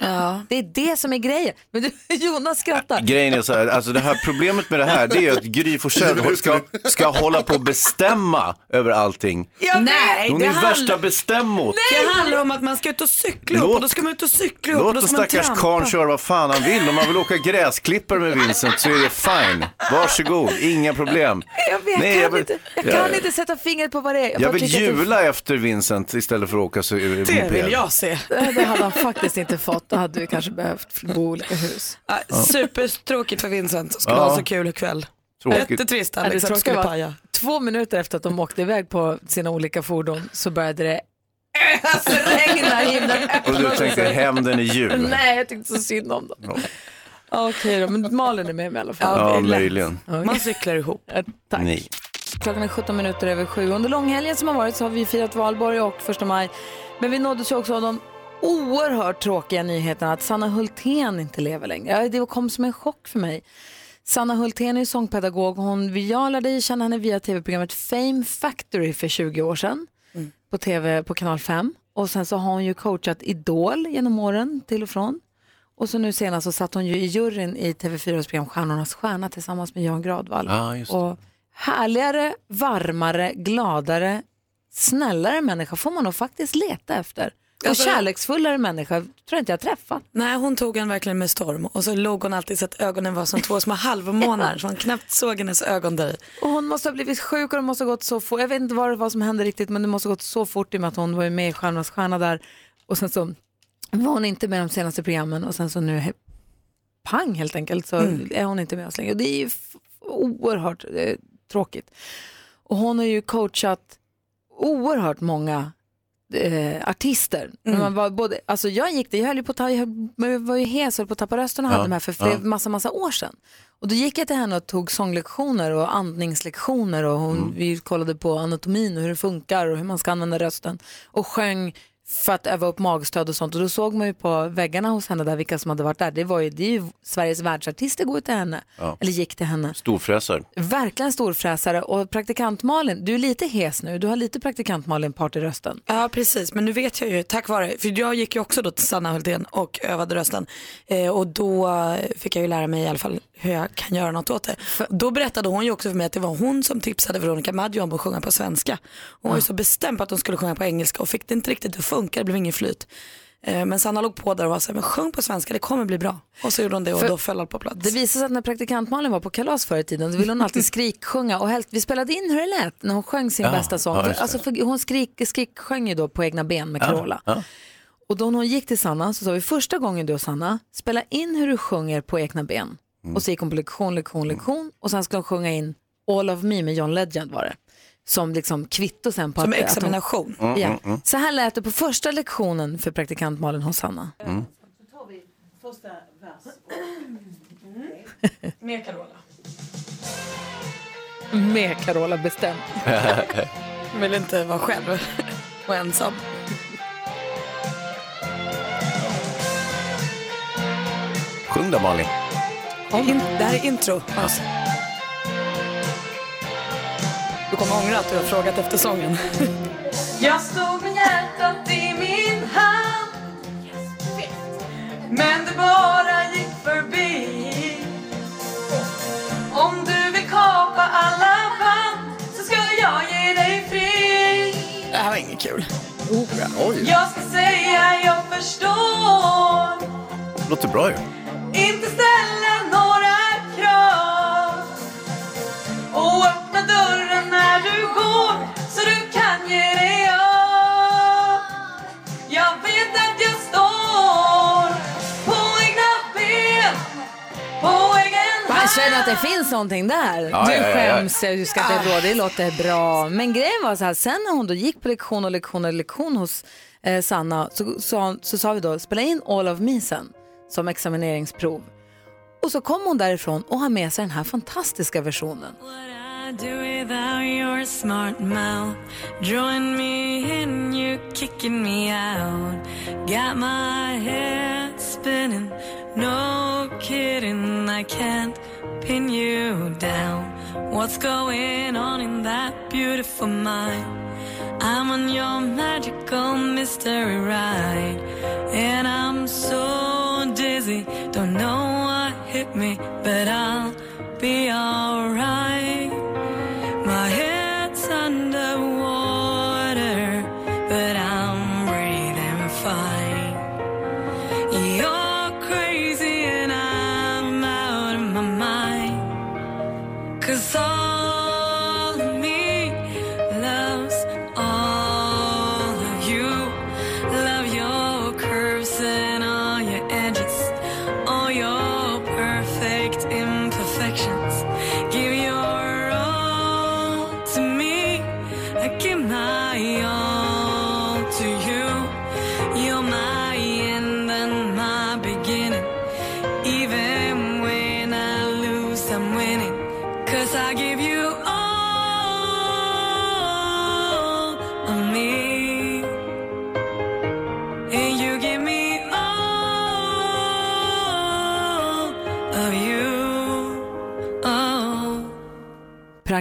det är det som är grejen. Men du, *laughs* Jonas skrattar. Grejen är så här, alltså det här problemet med det här det är att Gry Forssell *laughs* ska, ska hålla på och bestämma över allting. Nej, Hon det är värsta bestämmo. Det handlar om att man ska ut och cykla Låt- och då ska man ut och cykla ihop och Låt då den stackars karln köra vad fan han vill. Om man vill åka gräsklippare med Vincent så är det fine. Varsågod, inga problem. Jag, vet, Nej, kan, jag inte, jag kan jag- inte sätta fingret på vad det är. Jag vill jula efter Vincent istället för att åka så Det vill jag se. Det hade han faktiskt inte fått. Då hade vi kanske behövt bo i olika hus. Ja, Supertråkigt för Vincent som skulle Ja. ha så kul ikväll. Tråkigt. Jättetrist Ja, Alex det skulle paja. att Två minuter efter att de åkte iväg på sina olika fordon så började det ösregna. Himlen Och du tänkte hämnden är jul. Nej, jag tyckte så synd om dem. Okej då, men Malin är med mig i alla fall. Ja, möjligen. Man cyklar ihop. Ja, Tack. Nej. Klockan är 17 minuter över sju. Under långhelgen som har varit så har vi firat valborg och första maj. Men vi nåddes ju också av de oerhört tråkiga nyheterna att Sanna Hultén inte lever längre. Det kom som en chock för mig. Sanna Hultén är ju sångpedagog. Hon, jag lärde känna henne via tv-programmet Fame Factory för 20 år sedan på tv på kanal 5. Och sen så har hon ju coachat Idol genom åren till och från. Och så nu senast så satt hon ju i juryn i TV4s program Stjärnornas stjärna tillsammans med Jan Gradvall. Det. Och härligare, varmare, gladare, snällare människa får man nog faktiskt leta efter. Och Alltså- kärleksfullare människa tror jag inte jag träffat. Nej, hon tog en verkligen med storm och så låg hon alltid så att ögonen var som två små *laughs* halvmånar så man knappt såg hennes ögon där. Och hon måste ha blivit sjuk och det måste ha gått så fort. Jag vet inte vad det var som hände riktigt men det måste ha gått så fort i och med att hon var med i Stjärnornas stjärna där. Och sen så var hon inte med de senaste programmen och sen så nu he- pang helt enkelt så är hon inte med oss längre. Och det är ju oerhört eh, tråkigt. Och hon har ju coachat oerhört många eh, artister. När Man var både, alltså jag gick det, jag höll på ta, jag var ju hes och höll på att tappa rösten och Ja, hade de här för fler, ja. massa, massa år sedan. Och då gick jag till henne och tog sånglektioner och andningslektioner och hon, vi kollade på anatomin och hur det funkar och hur man ska använda rösten och sjöng för att öva upp magstöd och sånt. Och då såg man ju på väggarna hos henne där vilka som hade varit där. Det, var ju, det är ju Sveriges världsartister går till henne, Ja. eller gick till henne. Storfräsar. Verkligen storfräsare och praktikant Malin, du är lite hes nu, du har lite praktikant Malin part i rösten. Ja precis, men nu vet jag ju tack vare, för jag gick ju också då till Sanna Hultén och övade rösten eh, och då fick jag ju lära mig i alla fall hur jag kan göra något åt det. Då berättade hon ju också för mig att det var hon som tipsade Veronica Maggio om att sjunga på svenska. Hon var ju så bestämd på att hon skulle sjunga på engelska och fick det inte riktigt att funka, det blev ingen flyt. Eh, Men Sanna låg på där och var så här, men sjung på svenska, det kommer bli bra. Och så gjorde hon det och För- då föll allt på plats. Det visade sig att när praktikant Malin var på kalas förr i tiden så ville hon alltid *laughs* skriksjunga och helst, vi spelade in hur det lät när hon sjöng sin Ja, bästa sång. ja, alltså hon skrik, skriksjöng ju då på egna ben med Carola. Ja. Och då när hon gick till Sanna så sa vi första gången du och Sanna, spela in hur du sjunger på egna ben. Mm. Och så gick hon på lektion, lektion, lektion och sen skulle hon sjunga in All of me med John Legend var det. Som liksom kvitto sen på Som att, att examination. hon, Mm, ja. mm, mm. Så här lät det på första lektionen för praktikant Malin hos Sanna. Mm. *clears throat* Med Carola. Med Carola bestämt. *laughs* Vill inte vara själv och ensam. Sjung då Malin. In, det här är intro. Alltså. Du kommer ångra att du har frågat efter sången. Jag stod med hjärtat i min hand Men det bara gick förbi Om du vill kapa alla band Så ska jag ge dig fri Det här var inget kul. Oj. Jag ska säga jag förstår Låter bra ju. Inte ställa går Så du kan ge dig av Jag vet att jag står På egna ben På egen Man känner att det finns någonting där. Ja, du ja, ja, ja. skäms, du ska inte råda, det låter bra. Men grejen var så här, sen när hon då gick på lektion och lektion och lektion hos eh, Sanna så, så, så sa vi då, spela in All of me sen. som examineringsprov. Och så kom hon därifrån och har med sig den här fantastiska versionen. Do without your smart mouth drawing me in, you kicking me out. Got my head spinning, no kidding, I can't pin you down. What's going on in that beautiful mind? I'm on your magical mystery ride, and I'm so dizzy, don't know what hit me, but I'll be alright.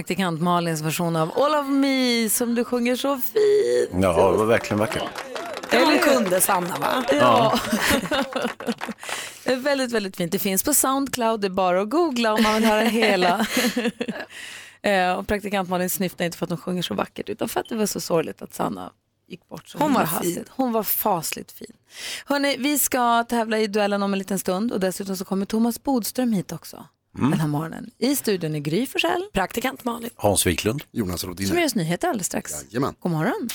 Praktikant Malins version av All of me som du sjunger så fint. Ja, det var verkligen vackert. Eller kunde Sanna va? Ja. det är *laughs* väldigt, väldigt fint. Det finns på Soundcloud, det är bara att googla om man vill höra hela. *laughs* Eh, och praktikant Malin snyftade inte för att hon sjunger så vackert utan för att det var så sorgligt att Sanna gick bort så Hon var himla fin. Hon var fasligt fin. Hörrni, vi ska tävla i duellen om en liten stund och dessutom så kommer Thomas Bodström hit också Mm. den här morgonen. I studion är Gry Forssell. Praktikant Malin. Hans Wiklund. Jonas Som Rodiner. ger oss nyheter alldeles strax. Jajamän. God morgon.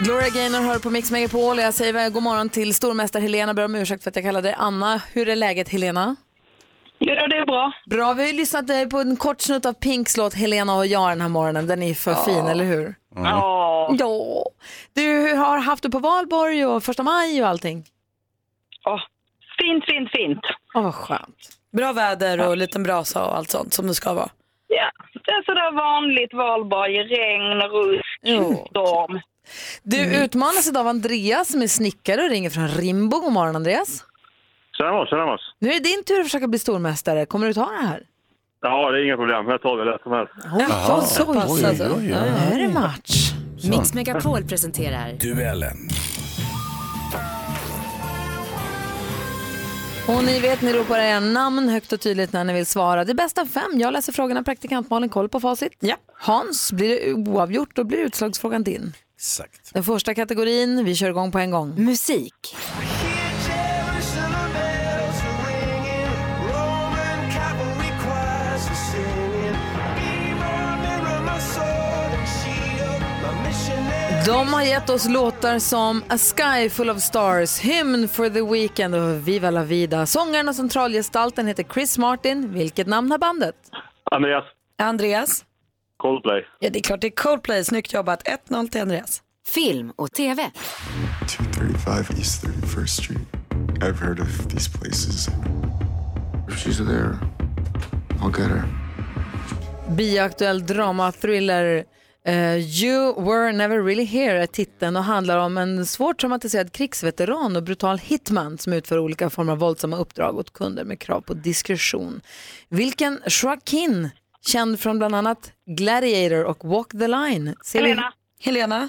Gloria Gaynor hör på Mix Megapol och jag säger väl god morgon till stormästare Helena. Ber om ursäkt för att jag kallade dig Anna. Hur är läget Helena? Ja, det är bra. Bra, vi har ju lyssnat på en kort snutt av Pinks låt Helena och jag den här morgonen. Den är för fin, eller hur? Ja. Ja. Du har haft du på valborg och första maj och allting? Ja. Fint, fint, fint. Åh, vad skönt. Bra väder och liten brasa och allt sånt som det ska vara. Ja, det är sådär vanligt valborg, regn, rusk, storm. Du utmanas idag av Andreas som är snickare och ringer från Rimbo. God morgon Andreas. Tjena Måns, tjena Måns. Nu är det din tur att försöka bli stormästare. Kommer du ta det här? Ja, det är inga problem. Jag tar det lätt som helst. Jaha, så pass alltså. Ja, Nu är det match. Mix Megapol presenterar Duellen. Och ni vet, ni ropar era namn högt och tydligt när ni vill svara. Det är bästa av fem. Jag läser frågorna, praktikant Malin koll på facit. Ja. Hans, blir det oavgjort då blir utslagsfrågan din. Exakt. Den första kategorin, vi kör igång på en gång. Musik. De har gett oss låtar som A Sky Full of Stars, Hymn for the Weekend och Viva la Vida. Sångaren och centralgestalten heter Chris Martin. Vilket namn har bandet? Andreas, Andreas? Coldplay. Ja, det är klart det är Coldplay. Snyggt jobbat. 1-0 till Andreas. Film och TV. 235 East 31st Street. I've heard of these places. If she's there, I'll get her. Bioaktuell drama-thriller eh, You were never really here är titeln och handlar om en svårt traumatiserad krigsveteran och brutal hitman som utför olika former av våldsamma uppdrag åt kunder med krav på diskretion. Vilken Joaquin, känd från bland annat Gladiator och Walk the line. Ser vi- Helena. Helena?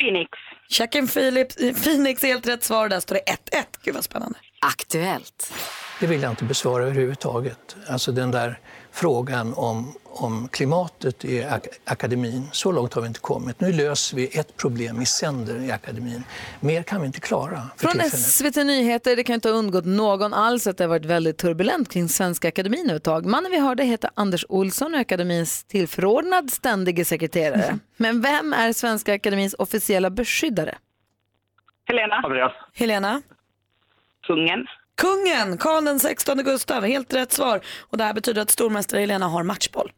Phoenix. Checken Philip, Phoenix är helt rätt svar. Där står det 1-1. Gud vad spännande. Aktuellt. Det vill jag inte besvara överhuvudtaget. Alltså den där frågan om, om klimatet i ak akademin, så långt har vi inte kommit. Nu löser vi ett problem i sänder i akademin. Mer kan vi inte klara Från tillfället. SVT Nyheter, det kan inte ha undgått någon alls att det har varit väldigt turbulent kring Svenska Akademin nu ett tag. Mannen vi hörde heter Anders Olsson och är akademins tillförordnad ständige sekreterare. *laughs* Men vem är Svenska Akademins officiella beskyddare? Helena. Andreas. Helena? Kungen. Kungen, Karl den 16 Gustav. Helt rätt svar. Och det här betyder att stormästare Helena har matchboll.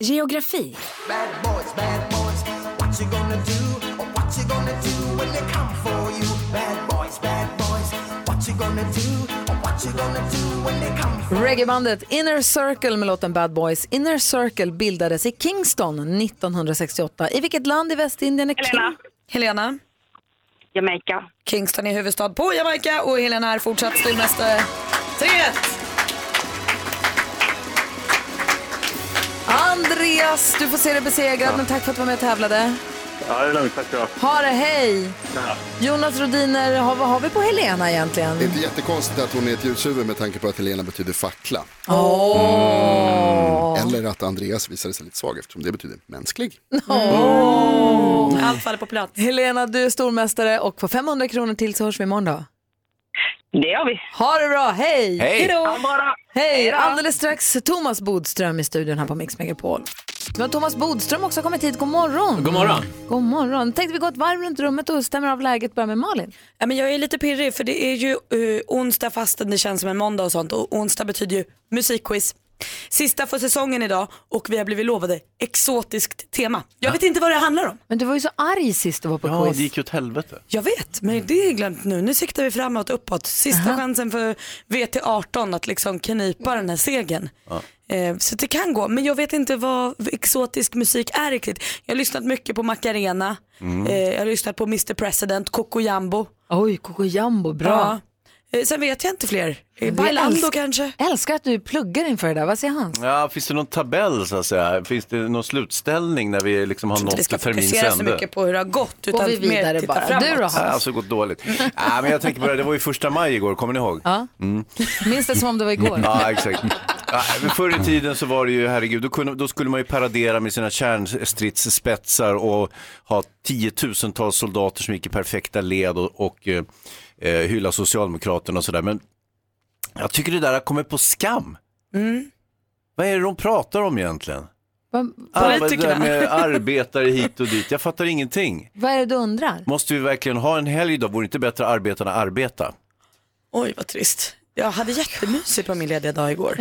Geografi. Bad boys, bad boys, what you gonna do? Or what you gonna do when they come for you? Bad boys, bad boys, what what you gonna do? Or what you gonna do when they come for Reggaebandet Inner Circle med låten Bad Boys. Inner Circle bildades i Kingston 1968. I vilket land i Västindien är Helena. Helena. Jamaica. Kingston är huvudstad på Jamaica och Helena är fortsatt stormästare. 3 Andreas, du får se dig besegrad, men tack för att du var med och tävlade. Ja, det är lugnt. Tack ska du ha. Ha det, hej! Ja. Jonas Rodiner, har- vad har vi på Helena egentligen? Det är inte jättekonstigt att hon är ett ljushuvud med tanke på att Helena betyder fackla. Åh. Eller att Andreas visade sig lite svag eftersom det betyder mänsklig. Åh. Allt faller på plats. Helena, du är stormästare och för 500 kronor till så hörs vi imorgon då. Det gör vi. Ha det bra, hej! Hej. Hejdå. Hej! Alldeles strax Thomas Bodström i studion här på Mix Megapol. Men Thomas Bodström också har kommit hit. God morgon! God morgon. God morgon. Tänkte vi gå ett varv runt rummet och stämmer av läget. Börja med Malin. Ja, men jag är lite pirrig för det är ju uh, onsdag fastän det känns som en måndag och sånt och onsdag betyder ju musikquiz. Sista för säsongen idag och vi har blivit lovade exotiskt tema. Jag vet inte vad det handlar om. Men du var ju så arg sist du var på Ja, quiz. det gick ju åt helvete. Jag vet, men det är glömt nu. Nu siktar vi framåt, uppåt. Sista chansen för VT18 att liksom knipa den här segern. Ja. Eh, så det kan gå, men jag vet inte vad exotisk musik är riktigt. Jag har lyssnat mycket på Macarena, Mm. eh, jag har lyssnat på Mr President, Coco Jambo. Oj, Coco Jambo, bra. Ja. Eh, sen vet jag inte fler. Eh, Bailando älsk- kanske. Älskar att du pluggar inför det där. Vad säger han? Ja, finns det någon tabell så att säga? Finns det någon slutställning när vi liksom har Jag tror inte vi nått ska termins fokusera så ände? mycket på hur det har gått Går utan vi vidare mer bara. framåt. Du då, Hans? Ja, alltså gått dåligt. ja, men jag tänker på det, det var ju första maj igår, kommer ni ihåg? Ja. Mm. Minns det som om det var igår. Ja, exakt. Förr i tiden så var det ju, herregud, då, kunde, då skulle man ju paradera med sina kärnstridsspetsar och ha tiotusentals soldater som gick i perfekta led och, och eh, eh, hylla Socialdemokraterna och sådär. Men jag tycker det där har kommit på skam. Mm. Vad är det de pratar om egentligen? Vad- Ah, Politikerna. där med *laughs* arbetare hit och dit, jag fattar ingenting. Vad är det du undrar? Måste vi verkligen ha en helg då? Vore det inte bättre att arbetarna arbeta? Oj vad trist. Jag hade jättemysigt på min lediga dag igår.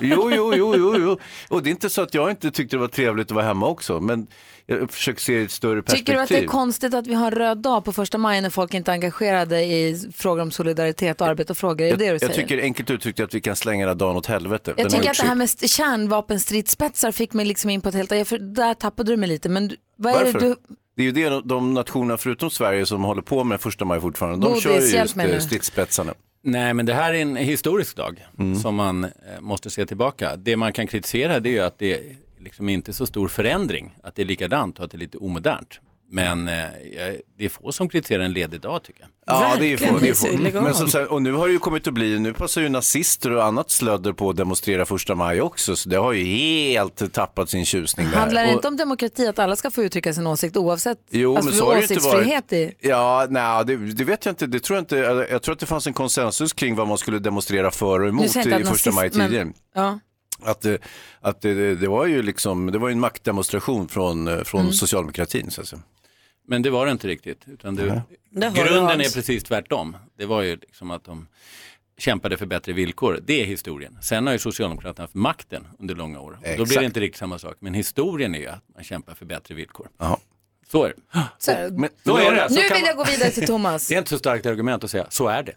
Jo, jo, jo, jo, jo. Och det är inte så att jag inte tyckte det var trevligt att vara hemma också, men jag försöker se ett större perspektiv. Tycker du att det är konstigt att vi har en röd dag på första maj när folk inte är engagerade i frågor om solidaritet och arbete och frågor? Är det jag, det du jag säger? tycker enkelt uttryckt att vi kan slänga den här dagen åt helvete. Jag Den tycker att det här med st- kärnvapenstridsspetsar fick mig liksom in på ett helt... jag- För där tappade du mig lite. Men vad är Varför? det du... Det är ju det de, nationerna förutom Sverige som håller på med första maj fortfarande. De Bodis, kör ju just eh, stridsspetsarna. Nej, men det här är en historisk dag som man eh, måste se tillbaka. Det man kan kritisera det är ju att det är liksom inte så stor förändring, att det är likadant och att det är lite omodernt. Men eh, det är få som kritiserar en ledig dag tycker jag. Ja, det är få. Det är få. Men som sagt, och nu har det ju kommit att bli, nu passar ju nazister och annat slödder på att demonstrera första maj också, så det har ju helt tappat sin tjusning där. Handlar det inte om demokrati att alla ska få uttrycka sin åsikt oavsett? Jo, alltså, men så har det inte varit. i... Ja, nej, det, det vet jag inte. Det tror jag inte. Jag tror att det fanns en konsensus kring vad man skulle demonstrera för och emot i första maj nazist- tidigare. Ja. Att, det, att det, det var ju liksom, det var en maktdemonstration från, eh, från Mm. socialdemokratin. Så att säga. Men det var det inte riktigt. Utan det, du, grunden är Hans. precis tvärtom. Det var ju liksom att de kämpade för bättre villkor. Det är historien. Sen har ju Socialdemokraterna haft makten under långa år. Då blir Exakt. det inte riktigt samma sak. Men historien är ju att man kämpar för bättre villkor. Jaha. Så är det. Så. Men, så är det. Så Nu vill jag gå vidare till Thomas. *laughs* Det är inte så starkt argument att säga, så är det.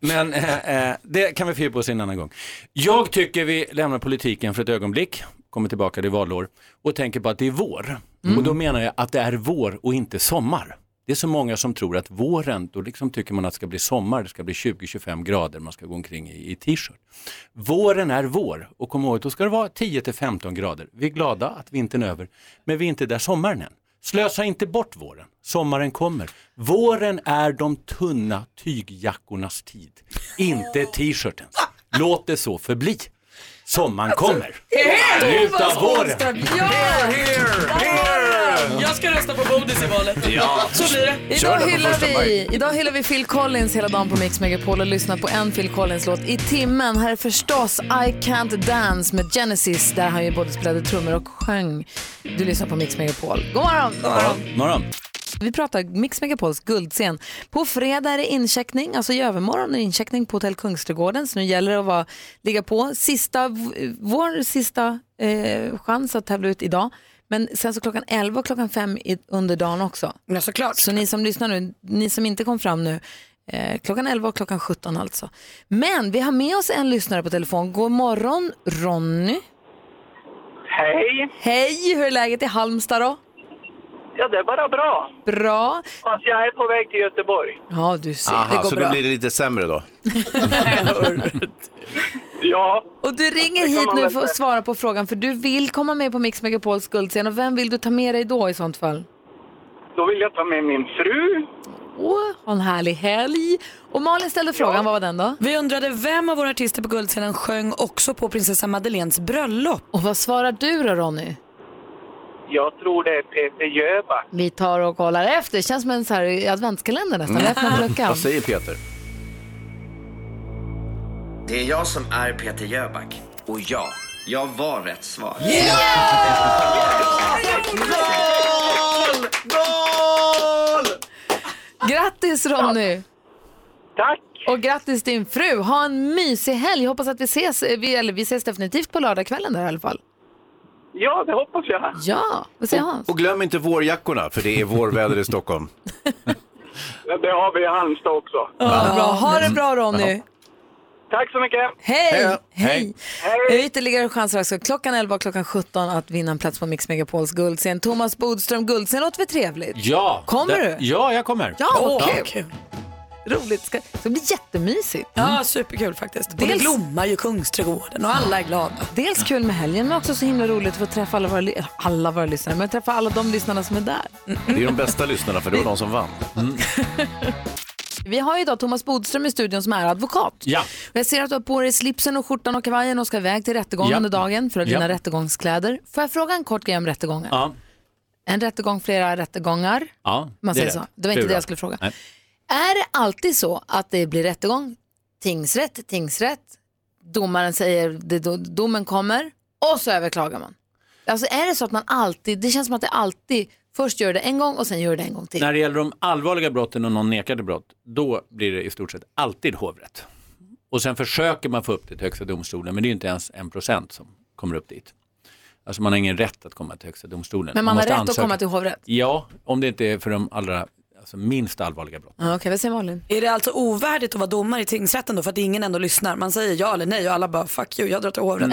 *laughs* Men eh, eh, det kan vi fördjupa oss i en annan gång. Jag tycker vi lämnar politiken för ett ögonblick, kommer tillbaka, det är valår, och tänker på att det är vår. Och då menar jag att det är vår och inte sommar. Det är så många som tror att våren, då liksom tycker man att det ska bli sommar, det ska bli 20-25 grader, man ska gå omkring i, i t-shirt. Våren är vår och kom ihåg, då ska det vara 10-15 grader. Vi är glada att vintern är över, men vi är inte där sommaren än. Slösa inte bort våren, sommaren kommer. Våren är de tunna tygjackornas tid, inte t-shirtens. Låt det så förbli. Sommaren kommer. Njut av våren. Jag ska rösta på Bodis i valet. Ja. Så blir det. Idag hyllar, vi, idag hyllar vi Phil Collins hela dagen på Mix Megapol och lyssnar på en Phil Collins-låt i timmen. Här är förstås I Can't Dance med Genesis där han ju både spelade trummor och sjöng. Du lyssnar på Mix Megapol. God morgon! God morgon. Morgon. Vi pratar Mix Megapols guldscen. På fredag är det incheckning, alltså i övermorgon är det incheckning på Hotell Kungsträdgården. Så nu gäller det att vara, ligga på. Sista, vår sista eh, chans att tävla ut idag. Men sen så klockan 11 och klockan 5 i, under dagen också. Ja, såklart. Så ni som lyssnar nu, ni som inte kom fram nu, Eh, klockan 11 och klockan 17 alltså. Men vi har med oss en lyssnare på telefon. God morgon Ronny. Hej! Hej, hur är läget i Halmstad då? Ja, det är bara bra. Bra. Fast jag är på väg till Göteborg. Ja, du ser. Aha, det går så bra. då blir det lite sämre då? *laughs* Ja. Och du ringer hit nu för att svara på frågan för du vill komma med på Mix Megapols guldscen och vem vill du ta med dig då i sånt fall? Då vill jag ta med min fru. Åh, ha en härlig helg. Och Malin ställde frågan, vad var den då? Vi undrade vem av våra artister på Guldscenen sjöng också på prinsessa Madeleines bröllop. Och vad svarar du då Ronny? Jag tror det är Peter Jöback. Vi tar och kollar efter. Känns som en så här adventskalender nästan. Vi öppnar på luckan. Vad säger Peter? Det är jag som är Peter Jöback. Och ja, jag var rätt svar. Grattis Ronny! Tack! Och grattis din fru. Ha en mysig helg. Hoppas att vi ses, vi, eller vi ses definitivt på lördagskvällen där i alla fall. Ja, det hoppas jag. Ja, vad säger Hans? Och glöm inte vårjackorna, för det är vårväder i Stockholm. *laughs* Det har vi i Halmstad också. Ja, bra. Ha det bra Ronny. Tack så mycket. Hej! Hej! Hej. Ytterligare chanser också. Klockan 11 och klockan 17 att vinna en plats på Mix Megapols guldscen. Thomas Bodström, guldscen låter väl trevligt? Ja. Kommer det- du? Ja, jag kommer. Ja, vad kul. Roligt. Ska, det ska bli jättemysigt. Ja, superkul faktiskt. Och det Dels- blommar ju Kungsträdgården och alla är glada. Dels kul med helgen men också så himla roligt att få träffa alla våra, alla våra lyssnare, men träffa alla de lyssnarna som är där. Det är de bästa lyssnarna, för det var de som vann. *laughs* Vi har ju idag Thomas Bodström i studion som är advokat. Ja. Och jag ser att du har på dig slipsen och skjortan och kavajen och ska iväg till rättegång Ja. under dagen för att Ja. dina rättegångskläder. Får jag fråga en kort grej om rättegången? Ja. En rättegång, flera rättegångar. Ja, Man säger är så. Det var inte det jag skulle fråga. Nej. Är det alltid så att det blir rättegång, tingsrätt, tingsrätt, domaren säger det, do- domen kommer och så överklagar man? Alltså är det så att man alltid, det känns som att det alltid först gör det en gång och sen gör det en gång till. När det gäller de allvarliga brotten och någon nekade brott, då blir det i stort sett alltid hovrätt. Och sen försöker man få upp det till Högsta domstolen, men det är inte ens en procent som kommer upp dit. Alltså man har ingen rätt att komma till Högsta domstolen. Men man har måste rätt att ansöka. komma till hovrätt? Ja, om det inte är för de allra alltså minst allvarliga brotten. Ja, Okej, vad säger Malin? Är det alltså ovärdigt att vara domare i tingsrätten då för att ingen ändå lyssnar? Man säger ja eller nej och alla bara fuck you, jag drar till hovrätten.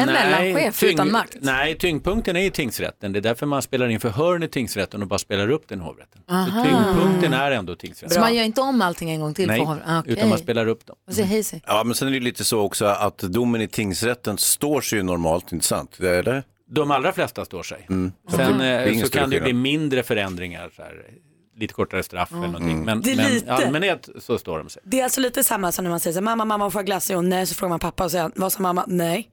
tyngd- Nej, tyngdpunkten är i tingsrätten. Det är därför man spelar in förhören i tingsrätten och bara spelar upp den i hovrätten. Aha. Så tyngdpunkten är ändå tingsrätten. Så man gör inte om allting en gång till? Nej, för? Ah, okej. utan man spelar upp dem. Vad säger Hayes? Ja, men sen är det lite så också att domen i tingsrätten står sig ju normalt, inte sant? Det är det? De allra flesta står sig. Mm. Sen eh, ingen så större kan det bli skillnad. mindre förändringar, så här, lite kortare straff eller någonting. Mm. Men, Det är men i lite. allmänhet så står de sig. Det är alltså lite samma som när man säger så här, mamma, mamma får jag glass? Och nej, så frågar man pappa och säger vad sa mamma? Nej.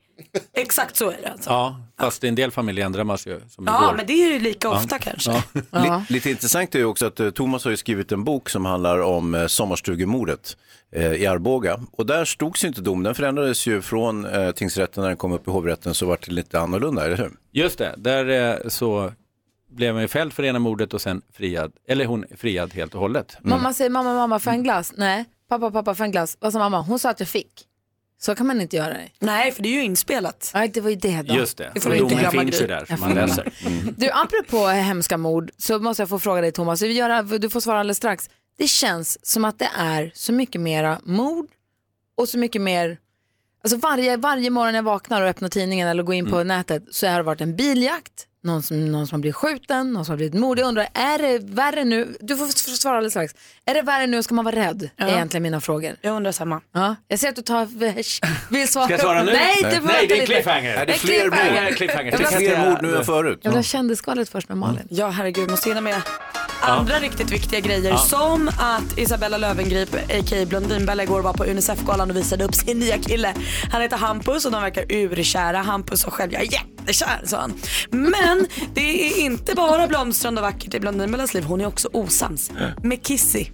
Exakt så är det alltså. Ja, fast i en del familjer ändrar man sig ju, som Ja, igår. men det är ju lika Ja. ofta kanske. Ja. Li- lite intressant är ju också att eh, Thomas har ju skrivit en bok som handlar om eh, sommarstugemordet eh, i Arboga. Och där stods ju inte dom, den förändrades ju från eh, tingsrätten när den kom upp i hovrätten så var det lite annorlunda, eller hur? Just det, där eh, så blev man ju fälld för ena mordet och sen friad, eller hon friad helt och hållet. Mamma säger mamma, mamma, får jag en glass? Nej. Pappa, pappa, får jag en glass? Vad sa mamma? Hon sa att jag fick. Så kan man inte göra det. Nej, för det är ju inspelat. Nej, det var ju det då. Just det, Det får och du inte domen glömma, finns ju där som man läser. Mm. *laughs* Du, apropå hemska mord så måste jag få fråga dig Thomas, vi göra, du får svara alldeles strax. Det känns som att det är så mycket mera mord och så mycket mer, alltså varje, varje morgon jag vaknar och öppnar tidningen eller går in på nätet så har det varit en biljakt, någon som, någon som har blivit skjuten, någon som har blivit mord. Jag undrar, är det värre nu, du får svara alldeles strax, är det värre nu, ska man vara rädd? Ja. Är egentligen mina frågor. Jag undrar samma. Ja, jag ser att du tar, *laughs* vill svara. Ska jag svara nu? Nej, Nej. får Nej, det är cliffhanger. Är det fler mord? cliffhanger. Det är vill- Det kan Fler mord nu än förut? Jag vill ha först med Malin. Ja, herregud, måste hinna med andra riktigt viktiga grejer. Ja. Som att Isabella Löwengrip, a.k.a. Blondinbella, igår var på Unicef-galan och visade upp sin nya kille. Han heter Hampus och de verkar urkära. Hampus sa själv, jag är jättekär, sa han. Men det är inte bara blomstrande och vackert i Blondinbellas liv, hon är också osams med Kissy.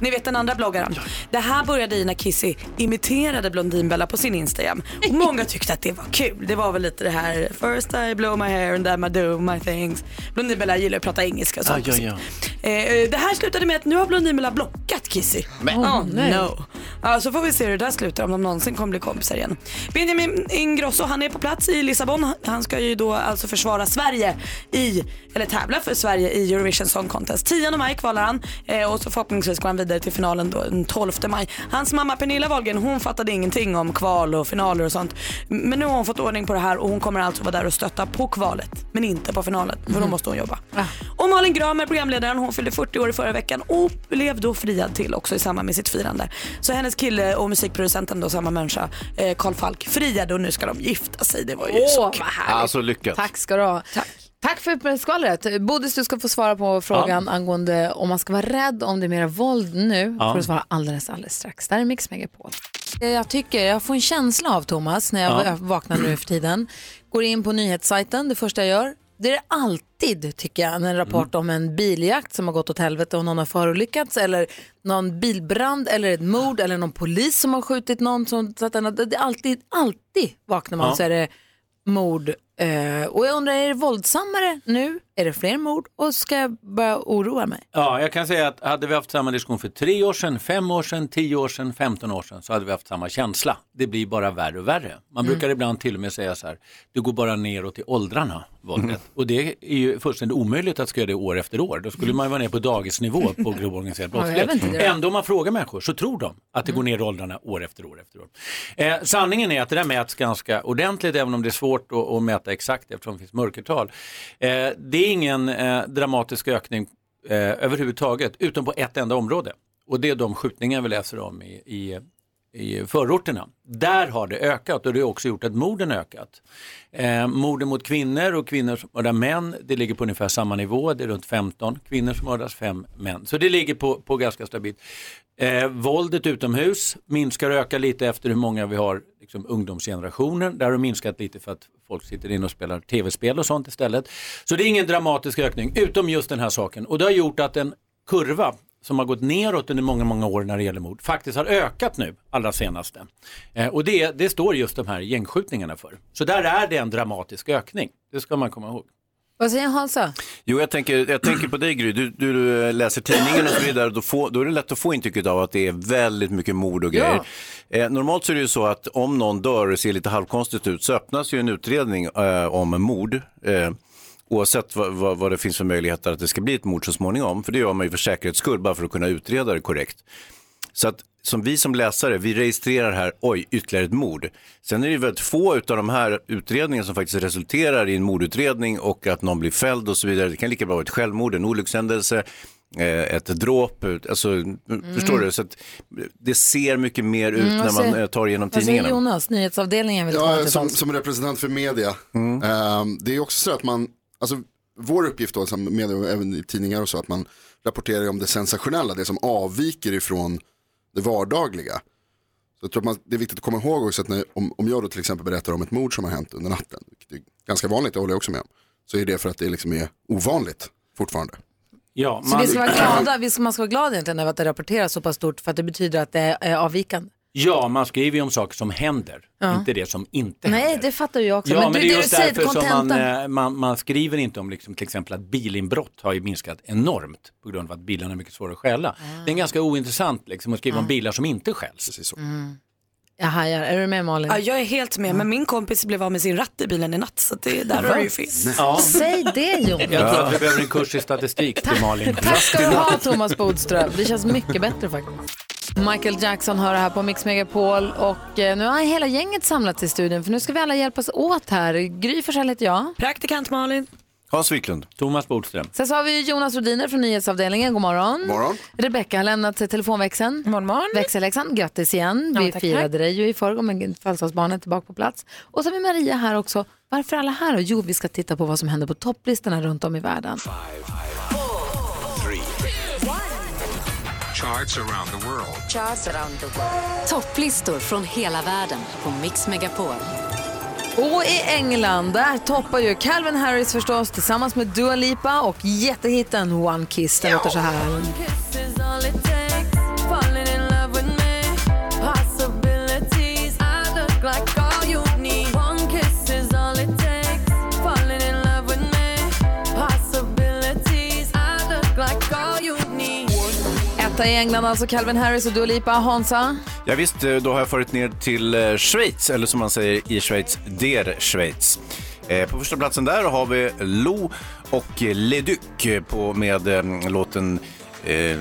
Ni vet den andra bloggaren. Det här började i när Kissy imiterade Blondinbella på sin Instagram. Och många tyckte att det var kul. Det var väl lite det här first I blow my hair and then I do my things. Blondinbella gillar att prata engelska och sånt. Ah, ja, ja. Eh, det här slutade med att nu har Blondinbella blockat Kissy. Men- oh, nej. no. Ja, så får vi se hur det där slutar om de någonsin kommer bli kompisar igen. Benjamin Ingrosso han är på plats i Lissabon. Han ska ju då alltså försvara Sverige i, eller tävla för Sverige i Eurovision Song Contest. 10 maj kvalar han eh, och så förhoppningsvis går han vidare till finalen då, den 12 maj. Hans mamma Pernilla Wahlgren hon fattade ingenting om kval och finaler och sånt. Men nu har hon fått ordning på det här och hon kommer alltså vara där och stötta på kvalet men inte på finalen för då måste hon jobba. Och Malin Gramer, programledaren, hon fyllde 40 år i förra veckan och blev då friad till också i samband med sitt firande. Så hennes kille och musikproducenten då, samma människa, eh, Carl Falk, friade och nu ska de gifta sig. Det var ju så kul. vad härligt. Alltså lyckat. Tack ska du ha. Tack. Tack för skvallret. Bodis, du ska få svara på frågan angående om man ska vara rädd om det är mer våld nu. Ja. får du svara alldeles, alldeles strax. Där är Mix Megapol. Jag tycker, jag får en känsla av Thomas när jag Ja. vaknar nu för tiden. Går in på nyhetssajten, det första jag gör. Det är det alltid tycker jag, en rapport om en biljakt som har gått åt helvete och någon har förolyckats eller någon bilbrand eller ett mord eller någon polis som har skjutit någon. Som, så att den, det är alltid, alltid vaknar man Ja. så är det mord. Eh, och jag undrar, är det våldsammare nu? Är det fler mord? Och ska jag börja oroa mig? Ja, jag kan säga att hade vi haft samma diskussion för tre år sedan, fem år sedan, tio år sedan, femton år sedan så hade vi haft samma känsla. Det blir bara värre och värre. Man Mm. brukar ibland till och med säga så här, det går bara neråt i åldrarna, våldet. Och det är ju fullständigt omöjligt att ska göra det år efter år. Då skulle man ju vara ner på dagisnivå på *laughs* grov organiserad Ja, brottslighet. det. Ändå om man frågar människor så tror de att det går ner i åldrarna år efter år efter år. Eh, sanningen är att det där mäts ganska ordentligt, även om det är svårt att, att mäta exakt eftersom det finns mörkertal. Eh, det ingen eh, dramatisk ökning eh, överhuvudtaget, utom på ett enda område. Och det är de skjutningar vi läser om i, i, i förorterna. Där har det ökat och det har också gjort att morden ökat. Eh, morden mot kvinnor och kvinnor som mördar män, det ligger på ungefär samma nivå. Det är runt 15 kvinnor som mördas, 5 män. Så det ligger på, på ganska stabilt. Eh, våldet utomhus minskar och ökar lite efter hur många vi har liksom, ungdomsgenerationen. Där har det minskat lite för att folk sitter inne och spelar tv-spel och sånt istället. Så det är ingen dramatisk ökning, utom just den här saken. Och det har gjort att en kurva som har gått neråt under många, många år när det gäller mord faktiskt har ökat nu allra senaste. Eh, och det, det står just de här gängskjutningarna för. Så där är det en dramatisk ökning, det ska man komma ihåg. Vad säger Hansa? Jo, jag tänker, jag tänker på dig Gry. Du, du läser tidningen och så vidare. Då, får, då är det lätt att få intrycket av att det är väldigt mycket mord och grejer. Eh, normalt så är det ju så att om någon dör och ser lite halvkonstigt ut så öppnas ju en utredning eh, om mord. Eh, oavsett vad, vad, vad det finns för möjligheter att det ska bli ett mord så småningom. För det gör man ju för säkerhets skull, bara för att kunna utreda det korrekt. Så att som vi som läsare, vi registrerar här, oj, ytterligare ett mord. Sen är det väldigt få av de här utredningarna som faktiskt resulterar i en mordutredning och att någon blir fälld och så vidare. Det kan lika bra vara ett självmord, en olyckshändelse, eh, ett dråp, alltså, förstår du? Så att det ser mycket mer ut Mm, när man säger- eh, tar igenom Vad säger tidningarna. Jonas? Nyhetsavdelningen vill Ja, som, som representant för media. ehm, det är också så att man, alltså vår uppgift då som media och även i tidningar och så, att man rapporterar om det sensationella, det som avviker ifrån det vardagliga. Så jag tror att man, det är viktigt att komma ihåg också att när, om, om jag då till exempel berättar om ett mord som har hänt under natten, vilket är ganska vanligt, det håller jag också med om, så är det för att det liksom är ovanligt fortfarande. Ja, Så vi ska vara glada, vi ska, man ska vara glad egentligen över att det rapporteras så pass stort för att det betyder att det är avvikande. Ja, man skriver ju om saker som händer, Ja. inte det som inte Nej, händer. det fattar jag också. Ja, men, men, du, det är just därför som man, eh, man, man skriver inte om liksom, till exempel att bilinbrott har ju minskat enormt på grund av att bilarna är mycket svårare att stjäla. Det är ganska ointressant liksom, att skriva om bilar som inte stjäls. Mm. Jag hajar. Är du med Malin? Ja, jag är helt med, men min kompis blev av med sin ratt i bilen i natt så det, där har du ju fel. Ja. Säg det Jonas. Jag tror att vi behöver en kurs i statistik till Malin. Tack ska du ha Thomas Bodström. Det känns mycket bättre faktiskt. Michael Jackson hör det här på Mix Megapol och eh, nu har hela gänget samlats i studion för nu ska vi alla hjälpas åt här. Gry Forssell heter jag. Praktikant Malin. Hans Wiklund. Thomas Bodström. Sen så har vi Jonas Rodiner från nyhetsavdelningen. God morgon. morgon. Rebecka har lämnat telefonväxeln. morgon, morgon. Växelläxan, grattis igen. Ja, vi tack, firade tack. dig ju i förrgår men födelsedagsbarnet är tillbaka på plats. Och så har vi Maria här också. Varför är alla här? då? Jo, vi ska titta på vad som händer på topplistorna runt om i världen. Charts around the world. Charts around the world. Topplistor från hela världen på Mix Megapol. Och i England, där toppar ju Calvin Harris förstås tillsammans med Dua Lipa och jättehitten One Kiss. Den låter så här. Etta i England, alltså Calvin Harris och Dua Lipa. Hansa? Ja, visst, eh, då har jag farit ner till eh, Schweiz, eller som man säger i Schweiz, der Schweiz. Eh, på första platsen där har vi Lo och Leduc på, med eh,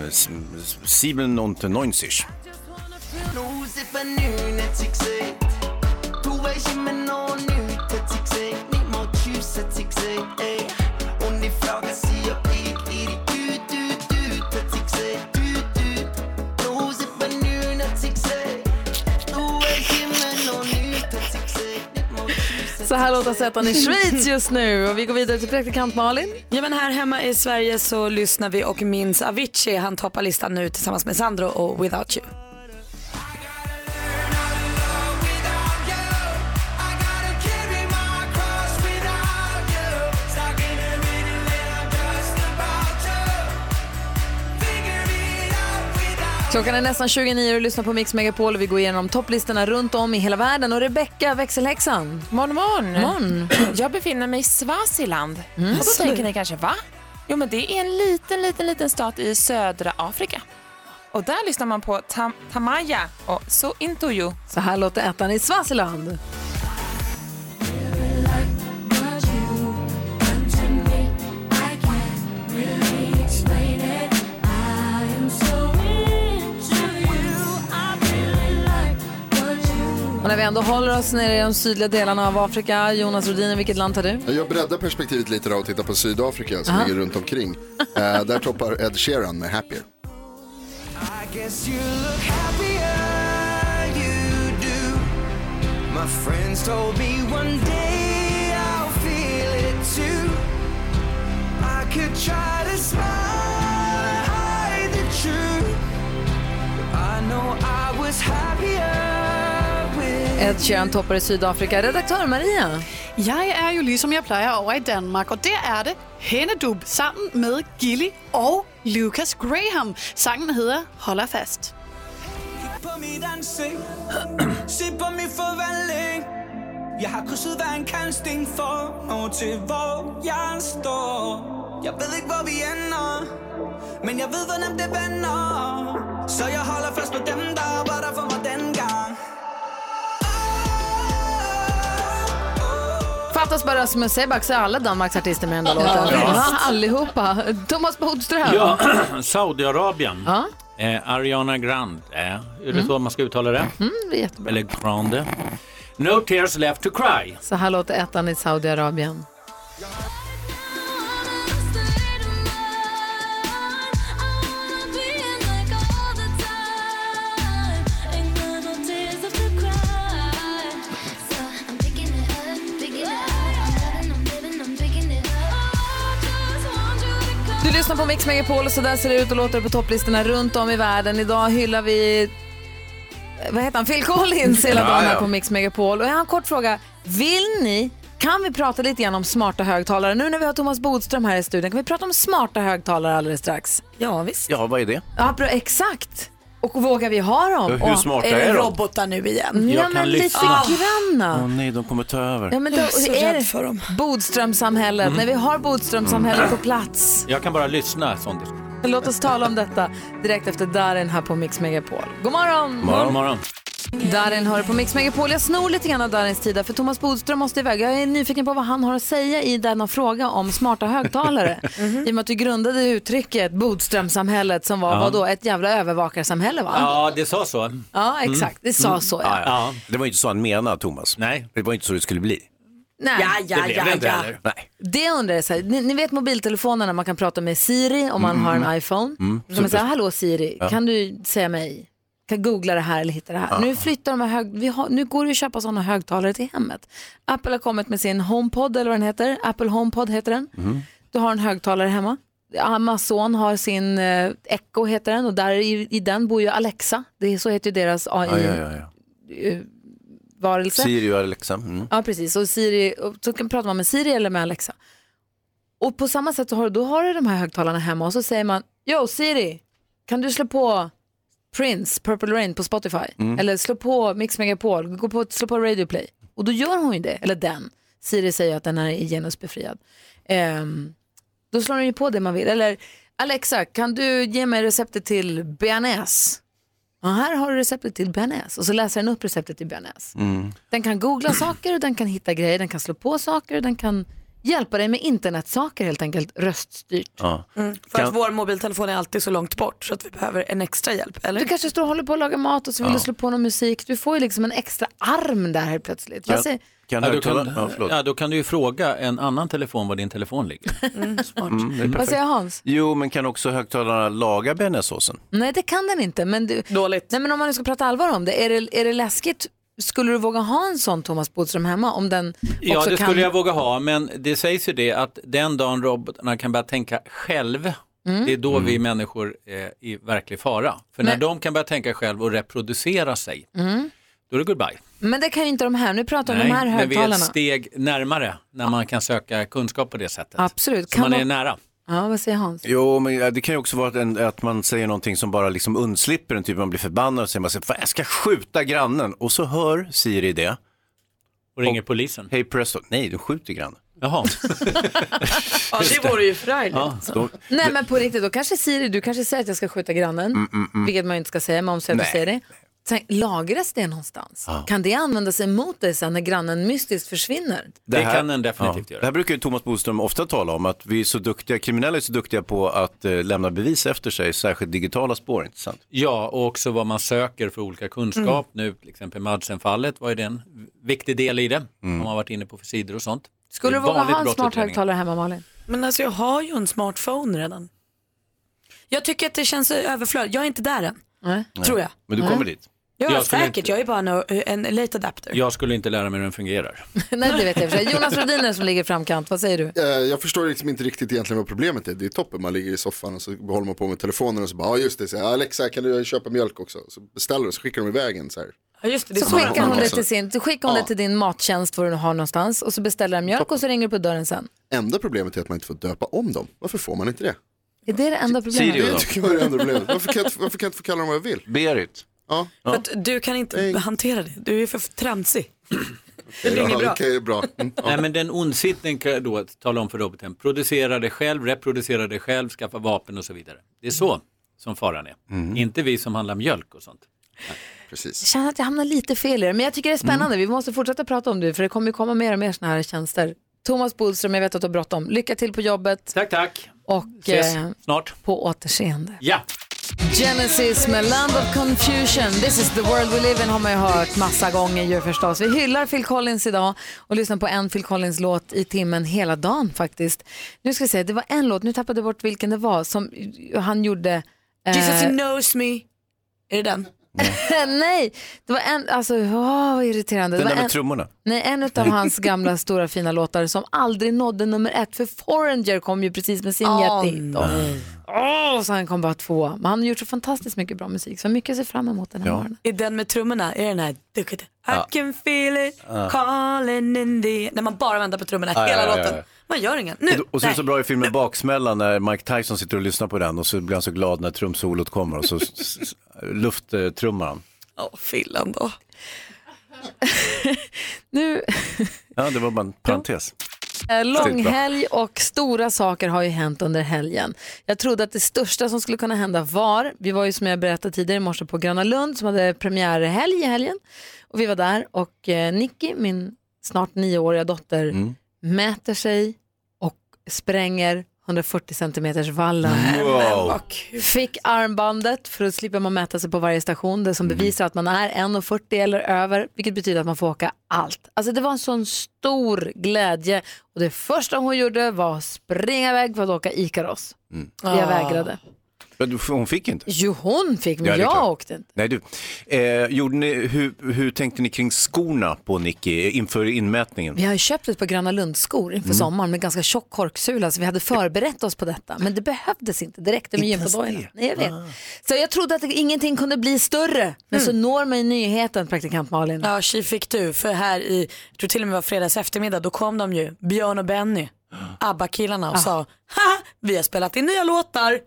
Sieben und Neunzig. Så här låter Zettan i Schweiz just nu och vi går vidare till praktikant Malin. Ja men här hemma i Sverige så lyssnar vi och minns Avicii. Han toppar listan nu tillsammans med Sandro och Without You. Klockan är nästan 29 och lyssnar på Mix Megapol och vi går igenom topplistorna runt om i hela världen. Och Rebecca, växelhäxan. Morgon, morgon. Morgon. Jag befinner mig i Swaziland. Mm. Och då tänker ni kanske, va? Jo, men det är en liten, liten, liten stat i södra Afrika. Och där lyssnar man på tam Tamaya och So Into You. Så här låter ettan i Swaziland. När vi ändå håller oss nere i de sydliga delarna av Afrika, Jonas Rodin, vilket land tar du? Jag breddar perspektivet lite då och tittar på Sydafrika som Aha. ligger runt omkring. Eh, där toppar Ed Sheeran med Happier. I guess you look happier, you do. My friends told me one day I'll feel it too. I could try to smile and hide the truth. But I know I was happier Ed Sheeran toppar i Sydafrika. Redaktör Maria. Jeg er jo ligesom jeg plejer over i Danmark, og der er det Hennedub sammen med Gilly og Lucas Graham. Sangen hedder Holder fast. på mit ansigt *clears throat* Se på min forvandling Jeg har krydset hver en kantsten for Nå til hvor jeg står Jeg ved ikke hvor vi ender Men jeg ved hvor nemt det vender Så jeg holder fast på dem der var der for mig dengang Fattas bara Rasmus Seback så är alla Danmarks artister med den där låten. Ja. Ja, allihopa. Thomas Bodström. Ja, *clears throat* Saudiarabien. Ja. Eh, Ariana Grande. Eh, är det så man ska uttala det? Mm, det är jättebra. Eller Grande. No tears left to cry. Så här låter ettan i Saudiarabien. Lyssnar på Mix Megapol och så där ser det ut och låter på topplistorna runt om i världen. Idag hyllar vi vad heter han? Phil Collins hela dagen här på Mix Megapol. Och jag har en kort fråga. Vill ni, kan vi prata lite grann om smarta högtalare? Nu när vi har Thomas Bodström här i studion, kan vi prata om smarta högtalare alldeles strax? Ja, visst. Ja, vad är det? Ja, bra, exakt. Och vågar vi ha dem? Hur Och- smarta Är det är de? robotar nu igen? Ja, Jag men kan lite granna. Åh nej, de kommer ta över. Ja, men då, Jag är så är rädd för dem. Bodströmsamhället, Mm. när vi har Bodströmsamhället på plats. Jag kan bara lyssna sånt. Låt oss tala om detta direkt efter Darin här på Mix Megapol. God morgon! Morgon, morgon. Darin hör på Mix Megapol. Jag snor lite grann av Darins tid för Thomas Bodström måste iväg. Jag är nyfiken på vad han har att säga i denna fråga om smarta högtalare. *laughs* I och med att du grundade uttrycket Bodströmsamhället som var Ja. vadå, ett jävla övervakarsamhälle va? Ja, det sa så. Ja, exakt. Det sa så, ja. Ja, ja. Det var inte så han menade, Thomas. Nej. Det var inte så det skulle bli. Nej. Ja, ja, Det blev ja, det inte ja. heller. Nej. Det undrar jag, så här, ni, ni vet mobiltelefonerna, man kan prata med Siri om man har en iPhone. Mm, kan man säga, super. hallå Siri, Ja. kan du säga mig? Kan googla det här eller hitta det här. Ja. Nu flyttar de här hög, vi har, nu går det att köpa sådana högtalare till hemmet. Apple har kommit med sin HomePod eller vad den heter. Apple HomePod heter den. Mm. Du har en högtalare hemma. Amazon har sin eh, Echo heter den och där i, i den bor ju Alexa. Det är, så heter ju deras Ja, ja, ja, ja. AI-varelse. Siri och Alexa. Mm. Ja, precis. Och Siri, och så kan prata man med Siri eller med Alexa. Och på samma sätt så har, du- då har du de här högtalarna hemma och så säger man, Yo Siri, kan du slå på Prince, Purple Rain på Spotify? Mm. Eller slå på Mix Megapol, gå på, slå på Radio Play. Och då gör hon ju det, eller den. Siri säger att den är genusbefriad. Ehm, då slår den ju på det man vill. Eller Alexa, kan du ge mig receptet till bearnaise? Och här har du receptet till bearnaise och så läser den upp receptet till bearnaise. Mm. Den kan googla saker och den kan hitta grejer, den kan slå på saker och den kan hjälpa dig med internetsaker helt enkelt, röststyrt. Ja. Mm, för att vår mobiltelefon är alltid så långt bort så att vi behöver en extra hjälp, eller? Du kanske står och håller på att laga mat och så vill Ja. du slå på någon musik. Du får ju liksom en extra arm där helt plötsligt. Jag säger, Kan ja, då, högtalaren- kan, ja, ja, då kan du ju fråga en annan telefon var din telefon ligger. *laughs* Mm, är Vad säger Hans? Jo, men kan också högtalarna laga bearnaisesåsen? Nej det kan den inte. Men du, Dåligt. Nej men om man nu ska prata allvar om det, är det, är det läskigt? Skulle du våga ha en sån Thomas Bodström hemma om den Ja, det kan... skulle jag våga ha, men det sägs ju det att den dagen robotarna kan börja tänka själv, Mm. det är då vi människor är i verklig fara. För när Men- de kan börja tänka själv och reproducera sig, Mm. då är det goodbye. Men det kan ju inte de här. Nu pratar vi om de här men vi är högtalarna. ett steg närmare när man kan söka kunskap på det sättet. Absolut. Så Kan man är man- nära. Ja, vad säger Hans? Jo, men det kan ju också vara att, en, att man säger någonting som bara liksom undslipper en, typ man blir förbannad och säger man, "Fan, jag ska skjuta grannen och så hör Siri det. Och ringer polisen. Hej presto, nej du skjuter grannen. Jaha. *laughs* Ja, det vore ju förargligt. Ja, då, Nej men på riktigt, då kanske Siri, du kanske säger att jag ska skjuta grannen, Mm, mm, mm. vilket man ju inte ska säga, men om säger säger det. Lagras det någonstans? Ja. Kan det användas emot dig sen när grannen mystiskt försvinner? Det kan den definitivt göra. Det här brukar ju Thomas Bodström ofta tala om, att vi är så duktiga, kriminella är så duktiga på att eh, lämna bevis efter sig, särskilt digitala spår, inte sant? Ja, och också vad man söker för olika kunskap. Nu till exempel Madsen-fallet, vad är det en viktig del i det? Om man har varit inne på för sidor och sånt. Skulle Det du våga ha en smart högtalare hemma Malin? Men alltså jag har ju en smartphone redan. Jag tycker att det känns överflödigt. Jag är inte där än. Nej. Tror jag. Men du kommer dit. Ja, Jag säkert. inte- Jag är bara en, en late adapter. Jag skulle inte lära mig hur den fungerar. *laughs* Nej det vet jag och för. Jonas Rhodiner som ligger i framkant, vad säger du? Eh, Jag förstår liksom inte riktigt egentligen vad problemet är. Det är toppen, man ligger i soffan och så håller man på med telefonen och så bara, ja just det, så Alexa kan du köpa mjölk också? Så beställer du så skickar de iväg en så här. Ja, just det, det Så så skickar hon, det till sin, så skickar hon ja. det till din mattjänst vad du har någonstans och så beställer den mjölk och så ringer du på dörren sen. Enda problemet är att man inte får döpa om dem. Varför får man inte det? Är det det enda problemet? Siri Det då? tycker jag är det enda problemet. Varför kan jag, inte- varför kan jag inte få kalla dem vad jag vill? Berit. Ja, För att du kan inte hantera det. Du är för tramsig. Det blir ja, inget bra. okej, bra. Mm, ja. Nej, men den ondsittning kan då tala om för roboten, producera det själv, reproducera det själv, skaffa vapen och så vidare. Det är så som faran är. Inte vi som handlar mjölk och sånt. Jag Precis. känner att jag hamnar lite fel i det, men jag tycker det är spännande. Vi måste fortsätta prata om det, för det kommer ju komma mer och mer sådana här tjänster. Thomas Bodström, jag vet att du har bråttom. Lycka till på jobbet Tack, tack. Och eh, snart. på återseende. Ja. Genesis med Land of Confusion. This is the world we live in har man ju hört massa gånger ju förstås. Vi hyllar Phil Collins idag och lyssnar på en Phil Collins-låt i timmen hela dagen faktiskt. Nu ska vi se, det var en låt, nu tappade jag bort vilken det var, som han gjorde. eh, Jesus he knows me. Är det den? *laughs* nej, det var en, alltså, åh, vad irriterande. Den det där var med en, trummorna. nej, en av hans gamla *laughs* stora fina låtar som aldrig nådde nummer ett, för Foreigner kom ju precis med sin Åh, jättehit. Och, åh, så han kom bara två. Men han har gjort så fantastiskt mycket bra musik, så mycket ser fram emot den här Ja. morgonen. Är den med trummorna? Är den här? I Ja. can feel it calling in the... När man bara väntar på trummorna Ja, hela ja, ja, låten. Ja. Man gör ingen. Nu! Och, och så är det så bra i filmen Baksmällan när Mike Tyson sitter och lyssnar på den och så blir han så glad när trumsolot kommer och så lufttrummar han. Åh, Phil ändå. Nu, Ja, det var bara en parentes. Eh, Långhelg och stora saker har ju hänt under helgen. Jag trodde att det största som skulle kunna hända var, vi var ju som jag berättade tidigare i morse på Gröna Lund som hade premiärhelg i helgen. Och vi var där och eh, Nicky, min snart nioåriga dotter, Mm. Mäter sig och spränger 140 centimeters vallen. Wow. Fick armbandet för att slippa man mäta sig på varje station. Det som Mm. bevisar att man är 1,40 eller över, vilket betyder att man får åka allt. Alltså det var en sån stor glädje och det första hon gjorde var att springa iväg för att åka Ikaros. Mm. Jag vägrade. Hon fick inte? Jo, hon fick, men Ja, jag åkte inte. Nej du, eh, gjorde ni, hur, hur tänkte ni kring skorna på Nicky inför inmätningen? Vi har ju köpt ett par Gröna Lund-skor inför Mm. sommaren med ganska tjock korksula så vi hade förberett oss på detta. Men det behövdes inte, det räckte med Inte ens gympabojorna. det? Nej, jag vet. Ah. Så jag trodde att ingenting kunde bli större. Men så når mig nyheten, praktikant Malin. Ja, tji fick du. För här i, jag tror till och med var fredags eftermiddag, då kom de ju, Björn och Benny, ABBA-killarna och sa, ha, vi har spelat in nya låtar.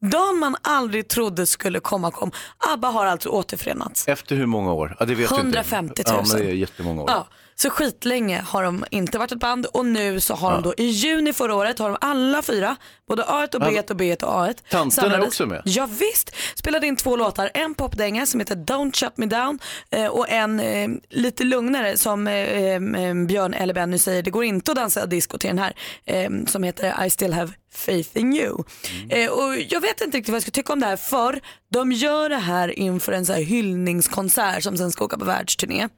Dagen man aldrig trodde skulle komma kom. ABBA har alltså återförenats. Efter hur många år? Ja, det vet jag 150 inte. 000. Ja, men det är jättemånga år. Ja, så skitlänge har de inte varit ett band och nu så har Ja. de då i juni förra året har de alla fyra, både A1 och B1 och B1 och A1. Tanten är samlades- också med. Ja, visst. spelade in två låtar, en popdänga som heter Don't Shut Me Down eh, och en eh, lite lugnare som eh, Björn eller Benny säger, det går inte att dansa disco till den här eh, som heter I still have faith in you. Eh, och jag vet inte riktigt vad jag ska tycka om det här för de gör det här inför en så här hyllningskonsert som sen ska åka på världsturné.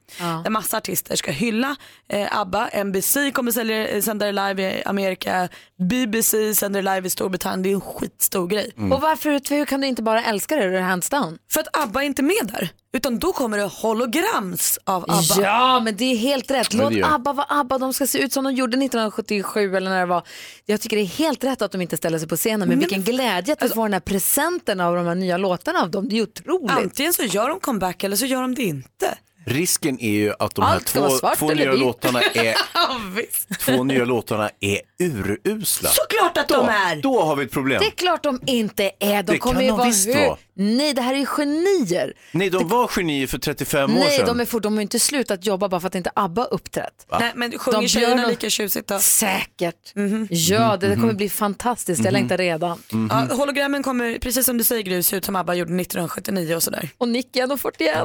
Där massa artister ska hylla eh, ABBA. NBC kommer sälja, eh, sända det live i Amerika. BBC sänder det live i Storbritannien. Det är en skitstor grej. Och varför kan du inte bara älska det, hands down? För att ABBA är inte med där. Utan då kommer det holograms av ABBA. Ja, men det är helt rätt. Låt ABBA vara ABBA. De ska se ut som de gjorde 1977 eller när det var. Jag tycker det är helt rätt att de inte ställer sig på scenen. Men, Men- vilken glädje att vi får den här presenten av de här nya låtarna av dem. Det är ju otroligt. Antingen så gör de comeback eller så gör de det inte. Risken är ju att de här Allt ska två, vara svart två eller nya vitt. låtarna är *laughs* Ja, visst. Två nya låtarna är urusla. Såklart att då, de är. Då har vi ett problem. Det är klart de inte är. De Det kommer kan ju de vara visst hö- vara. Nej, det här är ju genier. Nej, de var genier för 35 år Nej, sedan. de, är fort, de har ju inte slutat jobba bara för att inte ABBA uppträtt. Va? Nej, men sjunger De tjejerna lika tjusigt då? Säkert. Mhm. Ja, det Mhm. kommer bli fantastiskt. Jag Mhm. längtar redan. Ja, hologrammen kommer, precis som du säger Gry, se ut som ABBA gjorde 1979 och sådär. Och Nick är 41.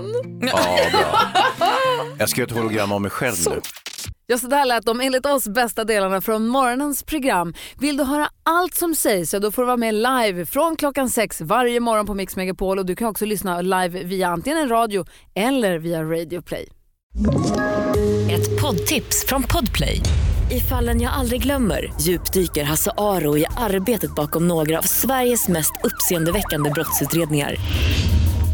Ja, bra. *laughs* Jag ska göra ett hologram av mig själv nu. Ja, så där lät de enligt oss bästa delarna från morgonens program. Vill du höra allt som sägs så då får du vara med live från klockan sex varje morgon på Mix Megapol och du kan också lyssna live via antingen en radio eller via Radio Play. Ett poddtips från Podplay. I fallen jag aldrig glömmer djupdyker Hasse Aro i arbetet bakom några av Sveriges mest uppseendeväckande brottsutredningar.